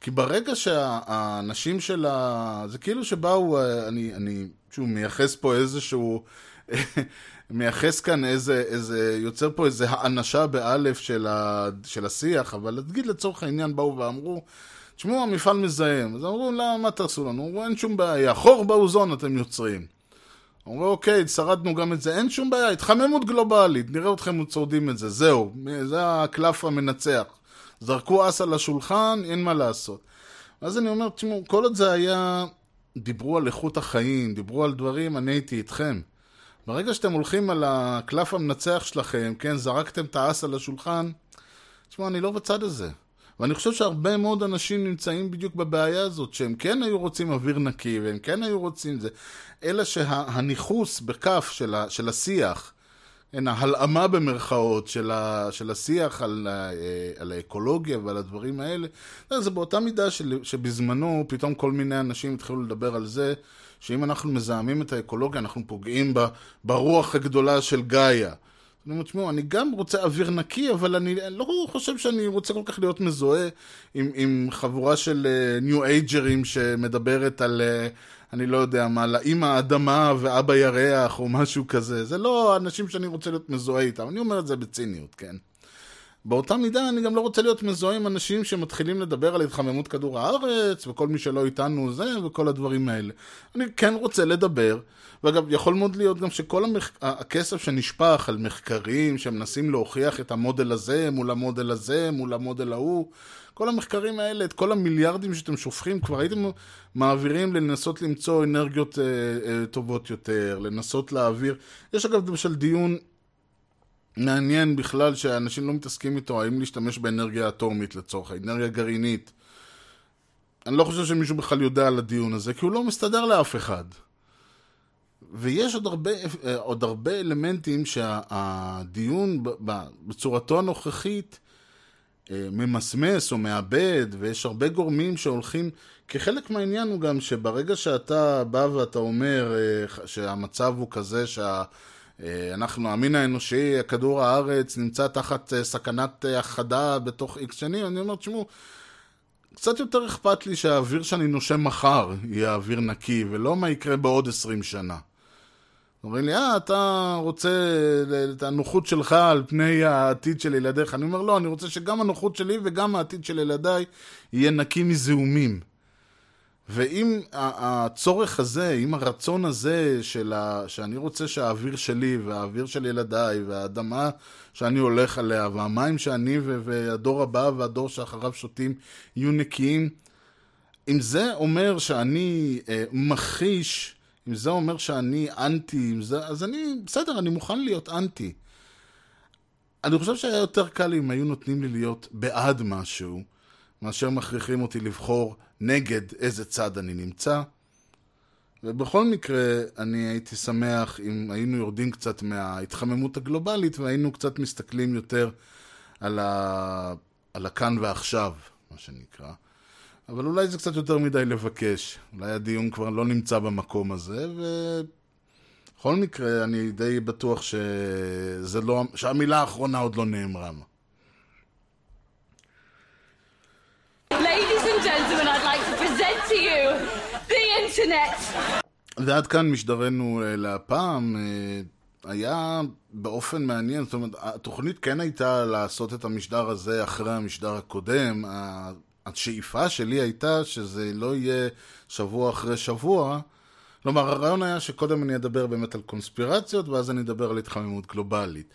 כי ברגע שהאנשים של ה... זה כאילו שבאו, אני, אני שוב מייחס פה איזשהו... מייחס כאן איזה, איזה, יוצר פה איזה האנשה באלף של, ה, של השיח, אבל נגיד לצורך העניין באו ואמרו, תשמעו, המפעל מזהם. אז אמרו, לא, מה תעשו לנו? אמרו, אין שום בעיה, חור באוזון אתם יוצרים. אמרו, אוקיי, שרדנו גם את זה, אין שום בעיה, התחממות גלובלית, נראה אתכם צורדים את זה, זהו, זה הקלף המנצח. זרקו אס על השולחן, אין מה לעשות. אז אני אומר, תשמעו, כל עוד זה היה, דיברו על איכות החיים, דיברו על דברים, אני הייתי איתכם. ברגע שאתם הולכים על הקלף המנצח שלכם, כן, זרקתם את האס על השולחן, תשמעו, אני לא בצד הזה. ואני חושב שהרבה מאוד אנשים נמצאים בדיוק בבעיה הזאת, שהם כן היו רוצים אוויר נקי, והם כן היו רוצים זה, אלא שהניכוס בכף של, ה, של השיח, כן, ההלאמה במרכאות של, ה, של השיח על, ה, על האקולוגיה ועל הדברים האלה, זה באותה מידה של, שבזמנו פתאום כל מיני אנשים התחילו לדבר על זה שאם אנחנו מזהמים את האקולוגיה, אנחנו פוגעים ב, ברוח הגדולה של גאיה. אני אומר, תשמעו, אני גם רוצה אוויר נקי, אבל אני לא חושב שאני רוצה כל כך להיות מזוהה עם, עם חבורה של ניו uh, אייג'רים שמדברת על, uh, אני לא יודע מה, לאמא האדמה ואבא ירח או משהו כזה. זה לא אנשים שאני רוצה להיות מזוהה איתם, אני אומר את זה בציניות, כן. באותה מידה אני גם לא רוצה להיות מזוהה עם אנשים שמתחילים לדבר על התחממות כדור הארץ, וכל מי שלא איתנו זה, וכל הדברים האלה. אני כן רוצה לדבר, ואגב, יכול מאוד להיות גם שכל המח... הכסף שנשפך על מחקרים שמנסים להוכיח את המודל הזה מול המודל הזה, מול המודל ההוא, כל המחקרים האלה, את כל המיליארדים שאתם שופכים, כבר הייתם מעבירים לנסות למצוא אנרגיות אה, אה, טובות יותר, לנסות להעביר. יש אגב למשל דיון מעניין בכלל שאנשים לא מתעסקים איתו, האם להשתמש באנרגיה אטומית לצורך האנרגיה גרעינית. אני לא חושב שמישהו בכלל יודע על הדיון הזה, כי הוא לא מסתדר לאף אחד. ויש עוד הרבה, עוד הרבה אלמנטים שהדיון בצורתו הנוכחית אה, ממסמס או מאבד, ויש הרבה גורמים שהולכים, כחלק מהעניין הוא גם שברגע שאתה בא ואתה אומר אה, שהמצב הוא כזה שה... אה, אנחנו, המין האנושי, כדור הארץ, נמצא תחת אה, סכנת אה, הכחדה בתוך איקס שנים, אני אומר, תשמעו, קצת יותר אכפת לי שהאוויר שאני נושם מחר יהיה אוויר נקי, ולא מה יקרה בעוד עשרים שנה. אומרים לי, אה, אתה רוצה את הנוחות שלך על פני העתיד של ילדיך. אני אומר, לא, אני רוצה שגם הנוחות שלי וגם העתיד של ילדיי יהיה נקי מזיהומים. ואם הצורך הזה, אם הרצון הזה של ה... שאני רוצה שהאוויר שלי והאוויר של ילדיי והאדמה שאני הולך עליה והמים שאני והדור הבא והדור שאחריו שותים יהיו נקיים, אם זה אומר שאני אה, מכחיש, אם זה אומר שאני אנטי, זה, אז אני, בסדר, אני מוכן להיות אנטי. אני חושב שהיה יותר קל אם היו נותנים לי להיות בעד משהו, מאשר מכריחים אותי לבחור נגד איזה צד אני נמצא. ובכל מקרה, אני הייתי שמח אם היינו יורדים קצת מההתחממות הגלובלית והיינו קצת מסתכלים יותר על, ה... על הכאן ועכשיו, מה שנקרא. אבל אולי זה קצת יותר מדי לבקש. אולי הדיון כבר לא נמצא במקום הזה, ובכל מקרה, אני די בטוח שזה לא... שהמילה האחרונה עוד לא נאמרה. Internet. ועד כאן משדרנו אה, להפעם. אה, היה באופן מעניין, זאת אומרת, התוכנית כן הייתה לעשות את המשדר הזה אחרי המשדר הקודם. השאיפה שלי הייתה שזה לא יהיה שבוע אחרי שבוע. כלומר, הרעיון היה שקודם אני אדבר באמת על קונספירציות, ואז אני אדבר על התחממות גלובלית.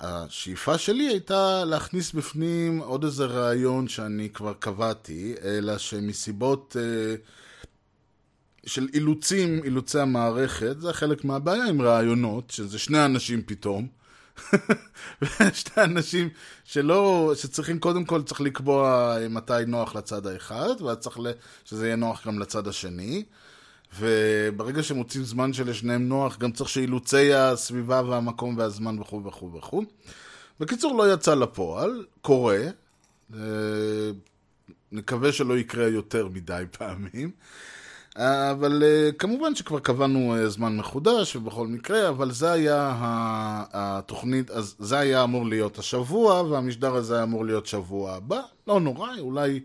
השאיפה שלי הייתה להכניס בפנים עוד איזה רעיון שאני כבר קבעתי, אלא שמסיבות אה, של אילוצים, אילוצי המערכת, זה חלק מהבעיה עם רעיונות, שזה שני אנשים פתאום. שני אנשים שלא, שצריכים קודם כל צריך לקבוע מתי נוח לצד האחד, ואז צריך שזה יהיה נוח גם לצד השני. וברגע שמוצאים זמן שלשניהם נוח, גם צריך שאילוצי הסביבה והמקום והזמן וכו' וכו' וכו'. בקיצור, לא יצא לפועל, קורה. אה, נקווה שלא יקרה יותר מדי פעמים. אבל אה, כמובן שכבר קבענו אה, זמן מחודש ובכל מקרה, אבל זה היה התוכנית, אז זה היה אמור להיות השבוע, והמשדר הזה היה אמור להיות שבוע הבא. לא נורא, אולי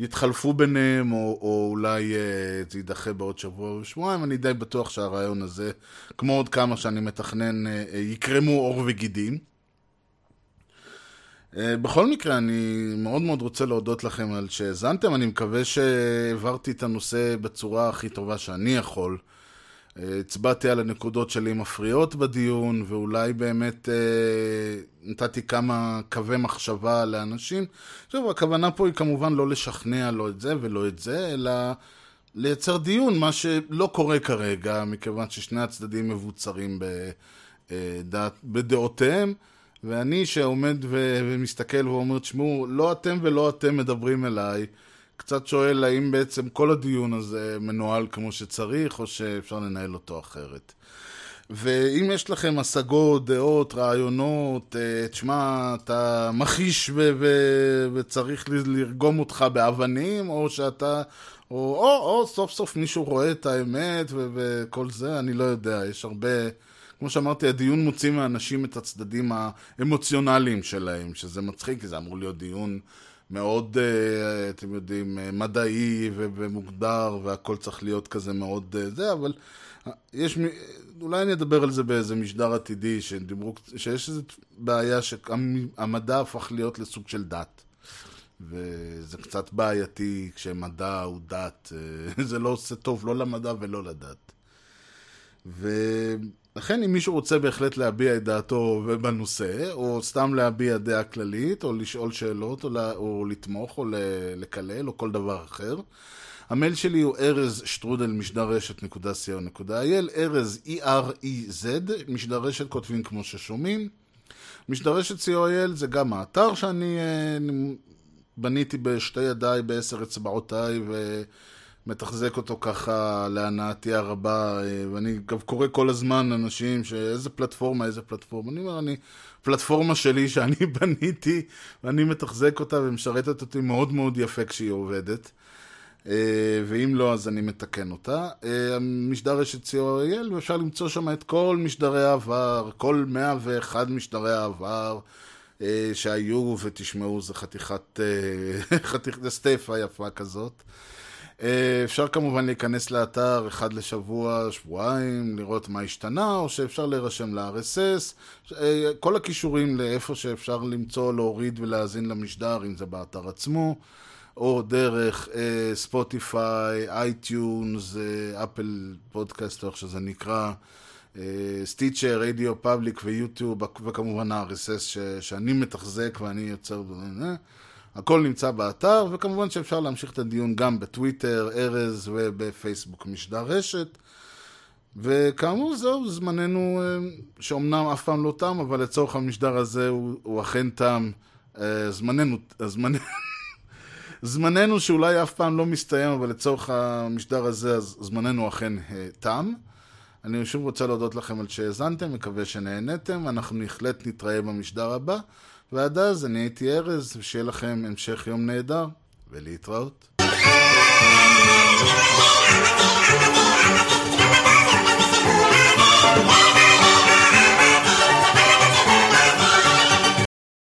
יתחלפו ביניהם, או, או אולי אה, זה יידחה בעוד שבוע או שבועיים. אני די בטוח שהרעיון הזה, כמו עוד כמה שאני מתכנן, יקרמו עור וגידים. אה, בכל מקרה, אני מאוד מאוד רוצה להודות לכם על שהאזנתם, אני מקווה שהעברתי את הנושא בצורה הכי טובה שאני יכול. אה, הצבעתי על הנקודות שלי מפריעות בדיון, ואולי באמת אה, נתתי כמה קווי מחשבה לאנשים. עכשיו, הכוונה פה היא כמובן לא לשכנע לא את זה ולא את זה, אלא לייצר דיון, מה שלא קורה כרגע, מכיוון ששני הצדדים מבוצרים בדעת, בדעותיהם. ואני שעומד ו- ומסתכל ואומר, תשמעו, לא אתם ולא אתם מדברים אליי, קצת שואל האם בעצם כל הדיון הזה מנוהל כמו שצריך, או שאפשר לנהל אותו אחרת. ואם יש לכם השגות, דעות, רעיונות, אה, תשמע, אתה מכחיש ו- ו- וצריך לרגום אותך באבנים, או שאתה... או, או, או סוף סוף מישהו רואה את האמת ו- וכל זה, אני לא יודע, יש הרבה... כמו שאמרתי, הדיון מוציא מהאנשים את הצדדים האמוציונליים שלהם, שזה מצחיק, כי זה אמור להיות דיון מאוד, אה, אתם יודעים, אה, מדעי ומוגדר, והכל צריך להיות כזה מאוד אה, זה, אבל יש, אולי אני אדבר על זה באיזה משדר עתידי, שדיברו, שיש איזו בעיה שהמדע הפך להיות לסוג של דת. וזה קצת בעייתי כשמדע הוא דת, זה לא עושה טוב לא למדע ולא לדת. ו... לכן אם מישהו רוצה בהחלט להביע את דעתו בנושא, או סתם להביע דעה כללית, או לשאול שאלות, או, או לתמוך, או לקלל, או כל דבר אחר, המייל שלי הוא ארז שטרודל משדרשת.co.il, ארז E-R-E-Z, משדרשת כותבים כמו ששומעים. משדרשת co.il זה גם האתר שאני אה, בניתי בשתי ידיי, בעשר אצבעותיי, ו... מתחזק אותו ככה להנאתי הרבה, אה, ואני גם קורא כל הזמן אנשים שאיזה פלטפורמה, איזה פלטפורמה. אני אומר, אני, פלטפורמה שלי שאני בניתי, ואני מתחזק אותה ומשרתת אותי מאוד מאוד יפה כשהיא עובדת. אה, ואם לא, אז אני מתקן אותה. אה, המשדר רשת co.il, ואפשר למצוא שם את כל משדרי העבר, כל 101 משדרי העבר. שהיו, ותשמעו, זה חתיכת, חתיכת סטפה יפה כזאת. אה, אפשר כמובן להיכנס לאתר אחת לשבוע, שבועיים, לראות מה השתנה, או שאפשר להירשם ל-RSS. אה, כל הקישורים לאיפה שאפשר למצוא, להוריד ולהאזין למשדר, אם זה באתר עצמו, או דרך Spotify, iTunes, Apple Podcast, או איך שזה נקרא, Stitcher, RadioPublic ו-YouTube, וכמובן ה-RSS שאני מתחזק ואני יוצר... הכל נמצא באתר, וכמובן שאפשר להמשיך את הדיון גם בטוויטר, ארז ובפייסבוק משדר רשת. וכאמור זהו, זמננו, אה, שאומנם אף פעם לא תם, אבל לצורך המשדר הזה הוא, הוא אכן תם. אה, זמננו, זמננו, זמננו שאולי אף פעם לא מסתיים, אבל לצורך המשדר הזה, זמננו אכן אה, תם. אני שוב רוצה להודות לכם על שהאזנתם, מקווה שנהנתם, אנחנו בהחלט נתראה במשדר הבא. ועד אז אני הייתי ארז, ושיהיה לכם המשך יום נהדר, ולהתראות. Wow!